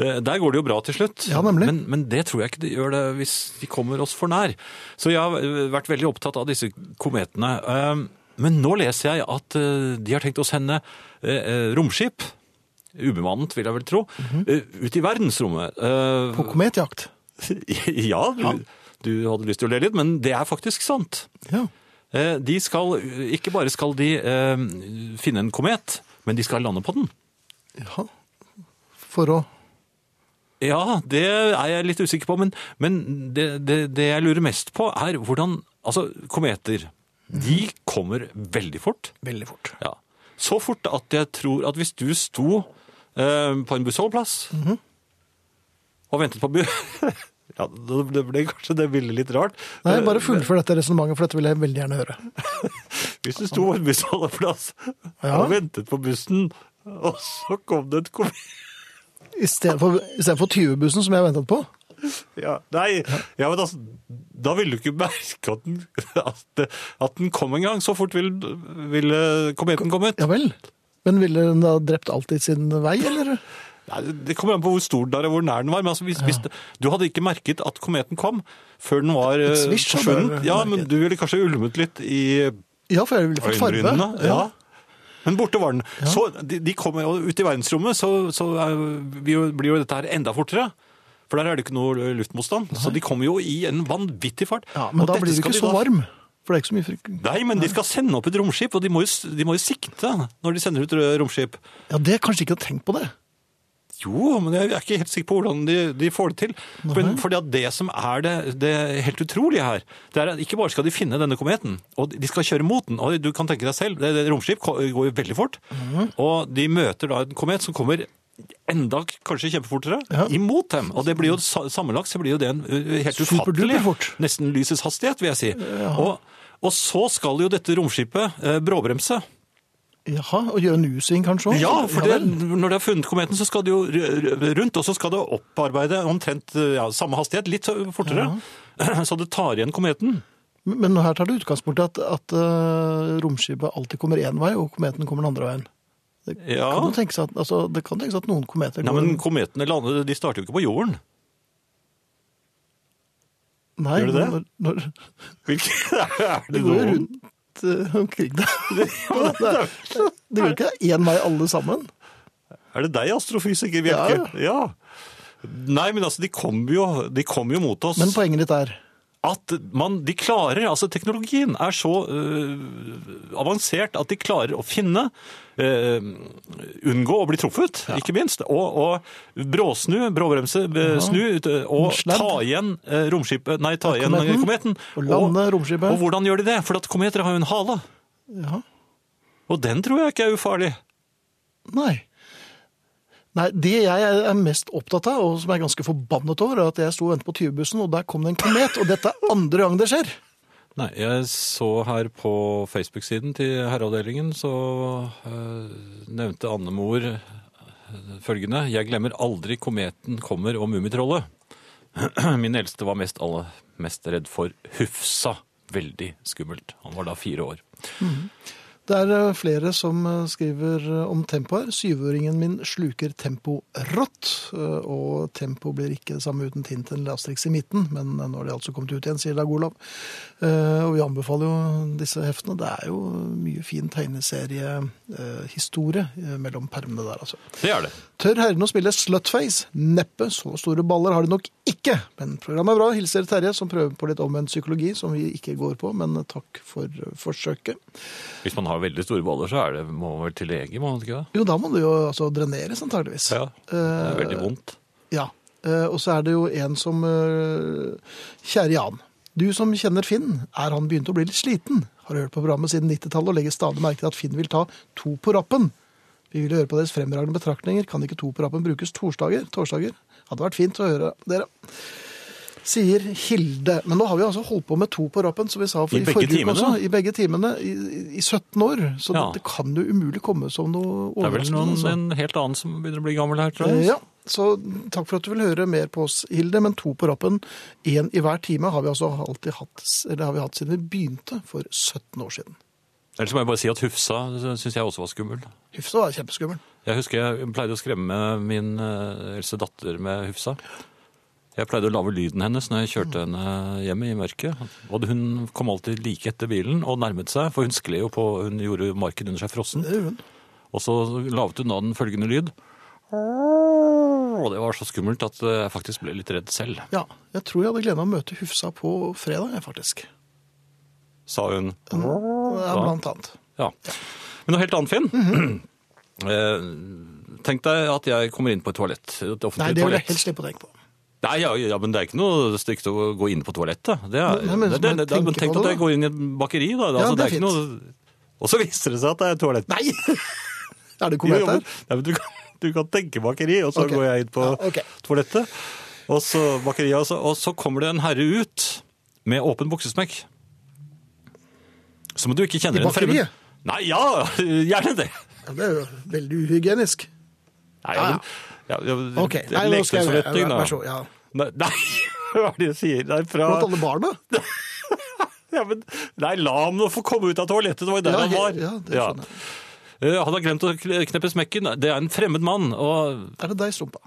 Der går det jo bra til slutt, Ja, nemlig. men, men det tror jeg ikke det gjør det hvis de kommer oss for nær. Så jeg har eh, vært veldig opptatt av disse kometene. Eh, Men nå leser jeg at eh, de har tenkt å sende eh, eh, romskip, ubemannet vil jeg vel tro, eh, ut i verdensrommet. Eh, På kometjakt? ja, du, du hadde lyst til å le litt, men det er faktisk sant. Ja. Eh, De skal, ikke bare skal de eh, finne en komet, men de skal lande på den. ja. For å Ja, det er jeg litt usikker på, men, men det, det, det jeg lurer mest på er hvordan Altså, kometer, de kommer veldig fort. Veldig fort. Ja. Så fort at jeg tror at hvis du sto eh, på en bussholdeplass og ventet på bu... ja, det ble kanskje det bildet litt rart. Nei, bare fullfør dette resonnementet, for dette vil jeg veldig gjerne høre. Hvis du sto på en bussholdeplass Ja. og ventet på bussen, og så kom det et komet I stedet for, i stedet for 20-bussen som jeg ventet på. Ja, nei, ja, men altså, da ville du ikke merke at den, at, at den kom en gang. Så fort ville, ville kometen kommet. Ja vel. Men ville den da drept alt i sin vei, eller? Nei, det kommer an på hvor stor den er og hvor nær den var. Men altså, hvis, hvis det, du hadde ikke merket at kometen kom før den var forsvunnet. Ja, men du ville kanskje ulmet litt i Ja, for jeg ville fått farge. Ja. Ja. Men borte var den. Så de, de kommer ut i verdensrommet, så, så er, blir jo- dette her enda fortere. For der er det ikke noe luftmotstand. Så de kommer jo i en vanvittig fart. Ja, men Og da blir du ikke de så varm. For det er ikke så mye frykt. Nei, men de skal sende opp et romskip, og de må jo, de må jo sikte når de sender ut romskip. Ja, det er kanskje ikke å tenke på det. Jo, men jeg er ikke helt sikker på hvordan de, de får det til. Men fordi at det som er det, det helt utrolige her, det er at ikke bare skal de finne denne kometen, og de skal kjøre mot den. Og du kan tenke deg selv, det, det romskip går jo veldig fort, og de møter da en komet som kommer enda kanskje kjempefortere Ja. imot dem. Og det blir jo sammenlagt så blir jo det en helt ufattelig, nesten lysets hastighet, vil jeg si. Og, og så skal jo dette romskipet eh, bråbremse. Jaha, og gjøre en U-sving kanskje også? Ja, for det, når de har funnet kometen, så skal det jo rundt, og så skal det opparbeide omtrent ja, samme hastighet, litt fortere. fortere. Så det tar igjen kometen. Men her tar du utgangspunkt i at, at uh, romskipet alltid kommer én vei, og kometen kommer den andre veien. Det Ja. kan tenkes at, altså, det kan tenkes at noen kometer går Nei, men kometene lander, de starter jo ikke på jorden. Nei, Gjør de det? Når, når, Hvilke er det går jo noen? Rundt eh, omkring deg. det, det går ikke én vei alle sammen. Er det deg, astrofysiker Bjelke? Ja. Nei, men altså, de kommer jo, de kommer jo mot oss. Men poenget ditt er at man, de klarer, altså teknologien er så uh, avansert at de klarer å finne, uh, unngå å bli truffet, ikke minst, og, og bråsnu, bråbremse, øh, snu, og ta igjen romskipet, nei, ta Ja, igjen kometen. kometen. Og lande romskipet. Og hvordan gjør de det? For at kometer har jo en hale, Ja. og den tror jeg ikke er ufarlig. Nei. Nei, Det jeg er mest opptatt av, og som jeg er ganske forbannet over, er at jeg sto og ventet på 20-bussen, og der kom det en komet. Og dette er andre gang det skjer. Nei, jeg så her på Facebook-siden til herreavdelingen, så øh, nevnte Annemor øh, følgende. Jeg glemmer aldri kometen kommer og Mummitrollet. Min eldste var mest, alle, mest redd for Hufsa. Veldig skummelt. Han var da fire år. Det er eh, flere som eh, skriver eh, om tempo her. Syvåringen min sluker tempo rått, og tempo blir ikke det samme uten Tintin eller Asterix i midten, men nå har de altså kommet ut igjen, sier Dag Olav. Og vi anbefaler jo disse heftene. Det er jo mye fin tegneseriehistorie eh, mellom permene der, altså. Det er det. Tør herrene å spille Slutface? Neppe. Så store baller har de nok ikke. Men programmet er bra. Hilser Terje, som prøver på litt omvendt psykologi, som vi ikke går på, men takk for eh, forsøket. Hvis man har veldig store baller, så er det, må man vel til lege, må man ikke det? Jo, da må det jo altså dreneres, antageligvis. Ja, det er veldig vondt. Ja. Eh, Og så er det jo en som eh, Kjære Jan. Du som kjenner Finn, er han begynt å bli litt sliten? Har hørt på programmet siden 90-tallet og legger stadig merke til at Finn vil ta to på rappen. Vi vil høre på deres fremragende betraktninger. Kan ikke to på rappen brukes torsdager? Torsdager? Hadde vært fint å høre dere. Sier Hilde. Men nå har vi altså holdt på med to på rappen, som vi sa for I i, begge forrige uke timene? også. I begge timene. I, i 17 år. Så Ja. det, kan jo umulig komme som noe Det er vel noen, altså. en helt annen som begynner å bli gammel her, tror jeg. Ja, så takk for at du vil høre mer på oss, Hilde. Men to på rappen, én i hver time, har vi altså alltid hatt, eller har vi hatt siden vi begynte for 17 år siden. Ellers må jeg bare si at Hufsa syns jeg også var skummel. Hufsa var kjempeskummel. Jeg husker jeg pleide å skremme min eh, eldste datter med Hufsa. Jeg pleide å lage lyden hennes når jeg kjørte henne hjem i mørket. Og hun kom alltid like etter bilen og nærmet seg, for hun skled jo på, hun gjorde marken under seg frossen. Og så laget hun da den følgende lyd. Og det var så skummelt at jeg faktisk ble litt redd selv, Ja, jeg tror jeg hadde gleden av å møte Hufsa på fredag, faktisk. Sa hun. Ja, blant annet. Ja. Men noe helt annet, Finn. Eh, Tenk deg at jeg kommer inn på et toalett. Et Nei, det vil jeg helst slippe å tenke på. Nei, ja, ja, men det er ikke noe stygt å gå inn på toalettet. Det er, Nei, men det, det, det, men tenk at jeg går inn i et bakeri, da. Ja, altså, det det er fint. noe... Og så viser det seg at det er et toalett. Nei! er det Jo, komet jo, men, du, kan, du kan tenke bakeri, og så okay. går jeg inn på Ja, okay. toalettet. Og så bakeriet, og så, og så kommer det en herre ut med åpen buksesmekk. Som du ikke kjenner I bakeriet? Nei, ja, gjerne det. Ja, det er jo veldig uhygienisk. Nei, Ja, ja. ja, ja, okay. Ok, nei, nå skal jeg. Vær så god. Ja. Nei, hva er det du sier? Nei, fra... Blant alle barna? Ja, men, nei, la ham nå få komme ut av toalettet, det var jo der Ja, han var. ja, det skjønner jeg. Eh, Han har glemt å kneppe smekken. Det er en fremmed mann. Og, Er det deg, Stumpa?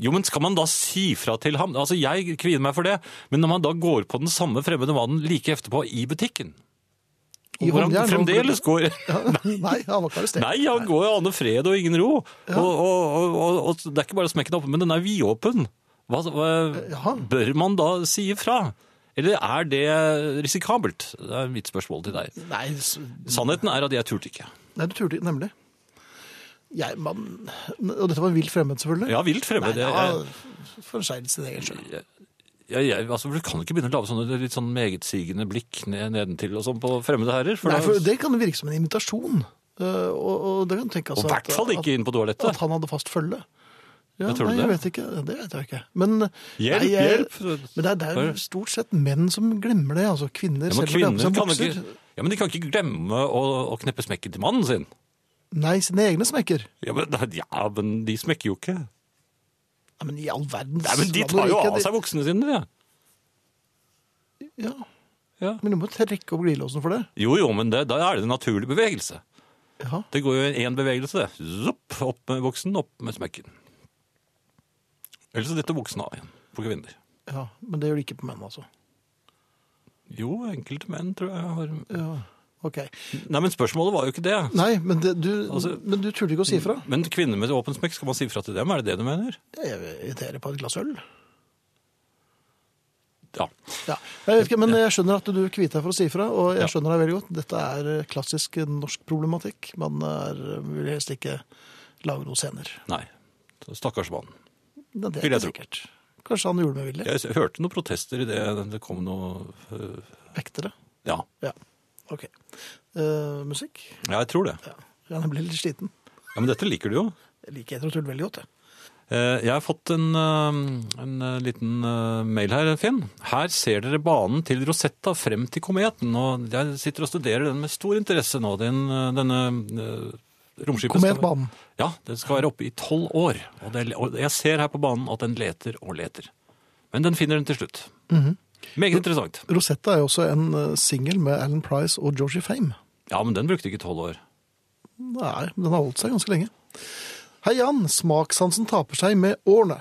jo, men skal man da si fra til ham? Altså, jeg kvier meg for det. Men når man da går på den samme fremmede mannen like etterpå i butikken, I hvor han fremdeles går Ja, nei, han var ikke arrestert. Nei, han går jo aner fred og ingen ro. Og, og, og, og, og det er ikke bare smekken oppe, men den er vidåpen. Hva, hva, ja. bør man da si ifra? Eller er det risikabelt? Det er mitt spørsmål til deg. Nei, så... Sannheten er at jeg turte ikke. nei du turte nemlig. Jeg, man, og dette var vilt fremmed, selvfølgelig. Ja, vilt fremmed. Nei, ja, for en seg sin egen skyld. Jeg, jeg, altså, du kan ikke begynne å lage sånne litt sånn megetsigende blikk ned, nedentil og sånn på fremmede herrer. For Nei, for det kan virke som en invitasjon. Uh, og, og det kan tenkes Og i hvert fall ikke inn på toalettet. at han hadde fast følge. Ja, Jeg tror nei, det. jeg vet ikke. Det vet jeg ikke. Men, Hjelp, nei, jeg- hjelp! Men det er, det er stort sett menn som glemmer det. altså Kvinner, Ja, de kvinner på kan ikke, ja, men de kan ikke glemme å, å kneppe smekken til mannen sin. Nei, sine egne smekker. Ja, men, ja, men de smekker jo ikke. Nei, men i all verden Nei, men De tar jo av seg buksene sine, de. Ja, Ja. men du må trekke opp glidelåsen for det. Jo, jo, men det, da er det en naturlig bevegelse. Ja, Det går jo én bevegelse, det. Zopp, opp med buksen, opp med smekken. Ellers så detter buksen av igjen på kvinner. ja, Men det gjør de ikke på menn, altså. Jo, enkelte menn tror jeg har Ja, ok. Nei, men spørsmålet var jo ikke det. Nei, men, det, du, Altså- men du turte ikke å si fra? Men kvinner med åpen smekk, skal man si fra til dem? Er det det du mener? Jeg irriterer på et glass øl. Ja. Ja, jeg vet ikke, men jeg skjønner at du kvier deg for å si fra, og jeg skjønner deg veldig godt. Dette er eh, klassisk norsk problematikk. Man er, vil helst ikke lage noen scener. Nei. Stakkars mann. Det Vil er jeg tro. sikkert. Kanskje han gjorde med vilje. Jeg hørte noen protester i det kom noe øh, Vektere. Ja, Ja, ok. Eh, musikk? ja jeg tror det. Ja. Jeg blir litt sliten. Ja, Men dette liker du jo. Jeg liker Etro Tull veldig godt, jeg. Eh, Jeg har fått en, øh, en øh, liten mail her, Finn. Her ser dere banen til Rosetta frem til kometen. Og jeg sitter og studerer den med stor interesse nå. Den, denne øh, romskipet skal- Kometbanen. Ja, den skal være oppe i tolv år. Og, det, og jeg ser her på banen at den leter og leter. Men den finner den til slutt. Meget interessant. Rosetta er jo også en uh, singel med Alan Price og Georgie Fame. Ja, men den brukte ikke tolv år. Nei, den har holdt seg ganske lenge. Hei Jan, smakssansen taper seg med årene.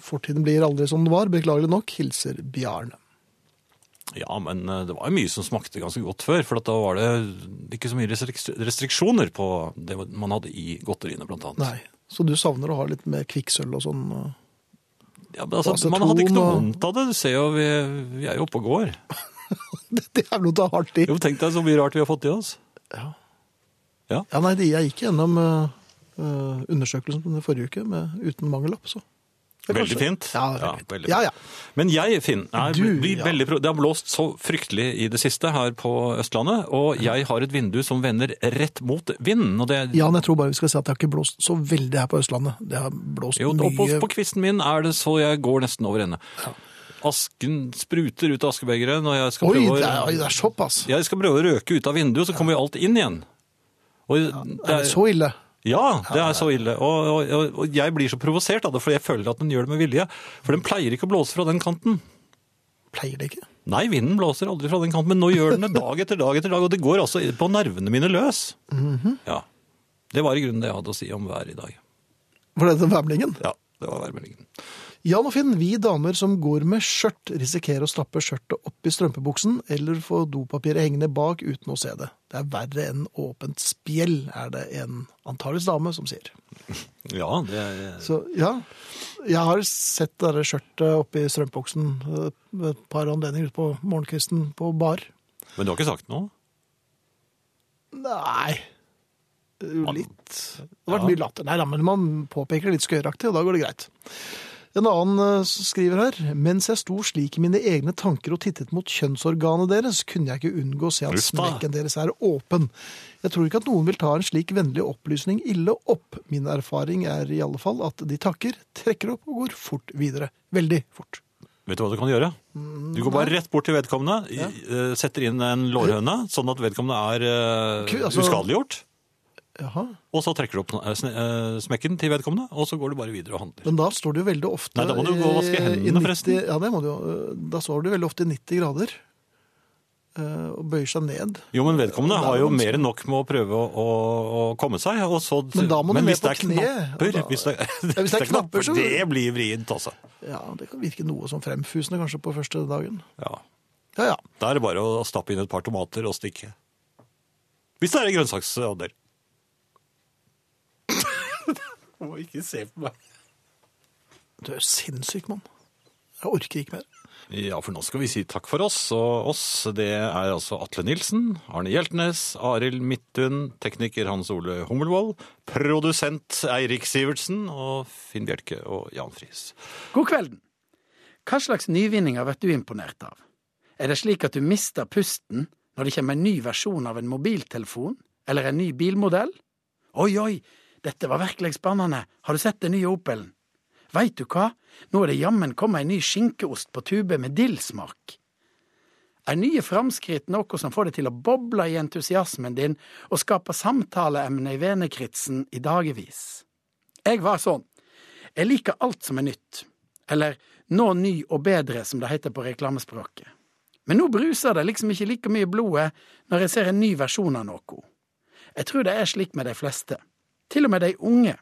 Fortiden blir aldri som den var, beklagelig nok, hilser Bjarne. Ja, men eh, det var jo mye som smakte ganske godt før, for at da var det ikke så mye restriksjoner på det man hadde i godteriene, blant annet. Nei, så du savner å ha litt mer kvikksølv og sånn? Ja, men altså, altså, man hadde ikke noe vondt av det. Du ser jo, vi, vi er jo oppe og går. Det er noe hardt i. Jo, tenk deg så mye rart vi har fått i oss. Ja, Ja, nei, jeg gikk gjennom uh, på den forrige uke med, uten mangellapp, så. Veldig fint. Ja, fint. veldig Ja, ja. Men jeg, Finn, er, Du, blir ja. veldig, det har blåst så fryktelig i det siste her på Østlandet, og jeg har et vindu som vender rett mot vinden. Og det, Jan, jeg tror bare vi skal si at det har ikke blåst så veldig her på Østlandet. Det har blåst jo, mye på, på kvisten min er det så jeg går nesten over ende. Asken spruter ut av askebegeret når jeg skal Oi, prøve å... det er, det er såpass. Jeg skal prøve å røke ut av vinduet, så kommer jo alt inn igjen. Og det Er det så ille? Ja, det er så ille. Og, og, og- jeg blir så provosert av det, for jeg føler at den gjør det med vilje. For den pleier ikke å blåse fra den kanten. Pleier det ikke? Nei, vinden blåser aldri fra den kanten, men nå gjør den det dag etter dag etter dag, og det går altså på nervene mine løs. Ja. Det var i grunnen det jeg hadde å si om været i dag. Var det den værmeldingen? Ja, det var værmeldingen. Jan og Finn, vi damer som går med skjørt, risikerer å stappe skjørtet opp i strømpebuksen eller få dopapiret hengende bak uten å se det. Det er verre enn åpent spjell, er det en antageligvis dame som sier. Ja, det er... Så ja, jeg har sett det skjørtet oppi strømpebuksen eh, ved et par anledninger ute på morgenkvisten på bar. Men du har ikke sagt noe? Nei, jo litt. Det har vært Ja. mye latter. Nei da, men man påpeker det litt skøyeraktig, og da går det greit. En annen eh, skriver her, mens jeg sto slik i mine egne tanker og tittet mot kjønnsorganet deres, kunne jeg ikke unngå å se at smekken deres er åpen. Jeg tror ikke at noen vil ta en slik vennlig opplysning ille opp. Min erfaring er i alle fall at de takker, trekker opp og går fort videre. Veldig fort. Vet du hva du kan gjøre? Du går bare rett bort til vedkommende, Ja. eh, setter inn en lårhøne, sånn at vedkommende er eh, altså- uskadeliggjort, Jaha. og så trekker du opp eh, eh, smekken til vedkommende, og så går du bare videre og handler. Men da står du veldig ofte Nei, da må du gå og vaske hendene, 90 forresten. Ja, det må du jo. Da står du veldig ofte i 90 grader eh, og bøyer seg ned. Jo, men vedkommende har jo mer enn nok med å prøve å, å, å komme seg, og så... Men da må du ned på kne, knapper, da- hvis det, Ja, hvis det er knapper, så- det blir vrient, altså. Ja, det kan virke noe som fremfusende kanskje på første dagen. Ja. Ja, ja. Da er det bare å stappe inn et par tomater og stikke. Hvis det er en grønnsakshandel. Du må ikke se på meg. Du er sinnssyk, mann. Jeg orker ikke mer. Ja, for nå skal vi si takk for oss. Og oss, det er altså Atle Nilsen, Arne Hjeltnes, Arild Midtun, tekniker Hans Ole Hummelvold, produsent Eirik Sivertsen og Finn Bjelke og Jan Friis. God kvelden. Hva slags nyvinninger blir du imponert av? Er det slik at du mister pusten når det kommer en ny versjon av en mobiltelefon, Eller en ny bilmodell? Oi, oi, dette var virkelig spennende, har du sett den nye Opelen? Veit du hva, nå er det jammen kommet en ny skinkeost på tube med dillsmak. Er nye framskritt noe som får deg til å boble i entusiasmen din og skape samtaleemne i vennekretsen i dagevis? Jeg var sånn. Jeg liker alt som er nytt. Eller nå ny og bedre, som det heter på reklamespråket. Men nå bruser det liksom ikke like mye i blodet når jeg ser en ny versjon av noe. Jeg tror det er slik med de fleste. Til og med de unge.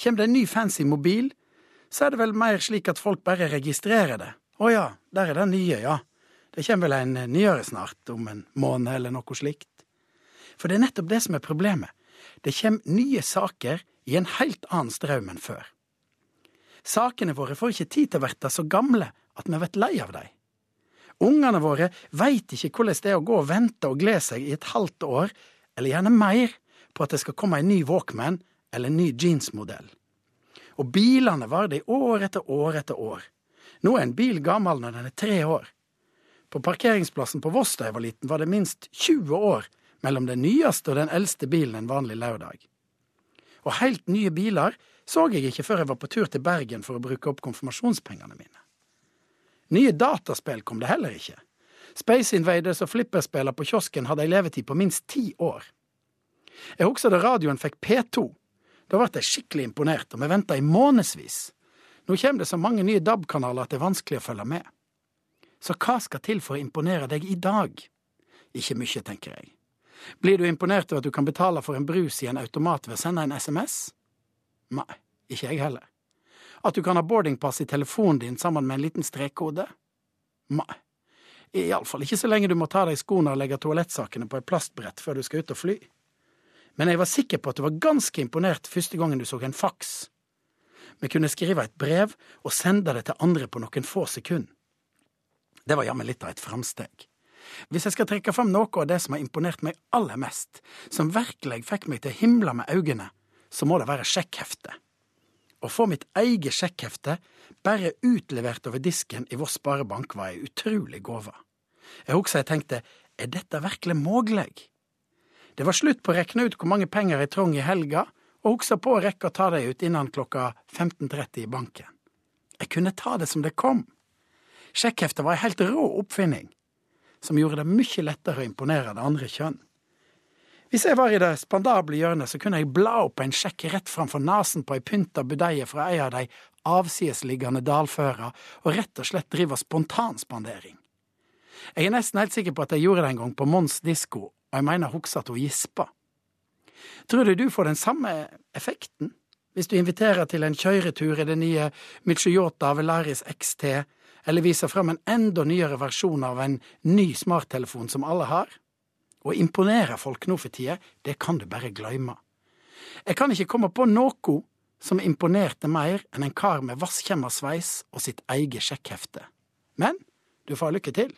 Kjem det en ny fancy mobil, så er det vel mer slik at folk bare registrerer det. Å ja, der er den nye, ja. Det kjem vel en nyere snart, om en måned eller noe slikt. For det er nettopp det som er problemet. Det kjem nye saker i en helt annen strøm enn før. Sakene våre får ikke tid til å verte så gamle at vi blir lei av dem. Ungene våre veit ikke hvordan det er å gå og vente og glede seg i et halvt år, eller gjerne mer, på at det skal komme en ny Walkman eller en ny jeansmodell. Og bilene var i år etter år etter år. Nå er en bil gammel når den er tre år. På parkeringsplassen på Voss da jeg var liten, var det minst 20 år mellom den nyeste og den eldste bilen en vanlig lørdag. Og helt nye biler så jeg ikke før jeg var på tur til Bergen for å bruke opp konfirmasjonspengene mine. Nye dataspill kom det heller ikke. Space Invaders og flipperspiller på kiosken hadde ei levetid på minst ti år. Jeg husker da radioen fikk P2. Da ble jeg skikkelig imponert, og vi venta i månedsvis. Nå kommer det så mange nye DAB-kanaler at det er vanskelig å følge med. Så hva skal til for å imponere deg i dag? Ikke mye, tenker jeg. Blir du imponert over at du kan betale for en brus i en automat ved å sende en SMS? Nei, ikke jeg heller. At du kan ha boardingpass i telefonen din sammen med en liten strekkode? Nei. Iallfall ikke så lenge du må ta deg skoene og legge toalettsakene på et plastbrett før du skal ut og fly. Men jeg var sikker på at du var ganske imponert første gangen du så en faks. Vi kunne skrive et brev og sende det til andre på noen få sekunder. Det var jammen litt av et framsteg. Hvis jeg skal trekke fram noe av det som har imponert meg aller mest, som virkelig fikk meg til å himle med øynene, så må det være sjekkheftet. Å få mitt eget sjekkhefte bare utlevert over disken i vår Sparebank var ei utrolig gave. Jeg husker jeg tenkte, er dette virkelig mulig? Det var slutt på å rekne ut hvor mange penger jeg trong i helga, og huksa på å rekke å ta dem ut innen klokka 15.30 i banken. Jeg kunne ta det som det kom. Sjekkheftet var ei helt rå oppfinning, som gjorde det mye lettere å imponere det andre kjønn. Hvis jeg var i det spandable hjørnet, så kunne jeg bla opp en sjekk rett framfor nesen på ei pynta budeie fra ei av de avsidesliggende dalføra, og rett og slett drive spontanspandering. Jeg er nesten helt sikker på at jeg gjorde det en gang på Mons disko, og jeg mener husker at gispa. Tror du du får den samme effekten hvis du inviterer til en kjøretur i det nye Michiota Velaris XT, eller viser fram en enda nyere versjon av en ny smarttelefon som alle har? Å imponere folk nå for tida, det kan du bare gløyme. Jeg kan ikke komme på noe som imponerte mer enn en kar med vasskjemmersveis og sitt eget sjekkhefte. Men du får lykke til.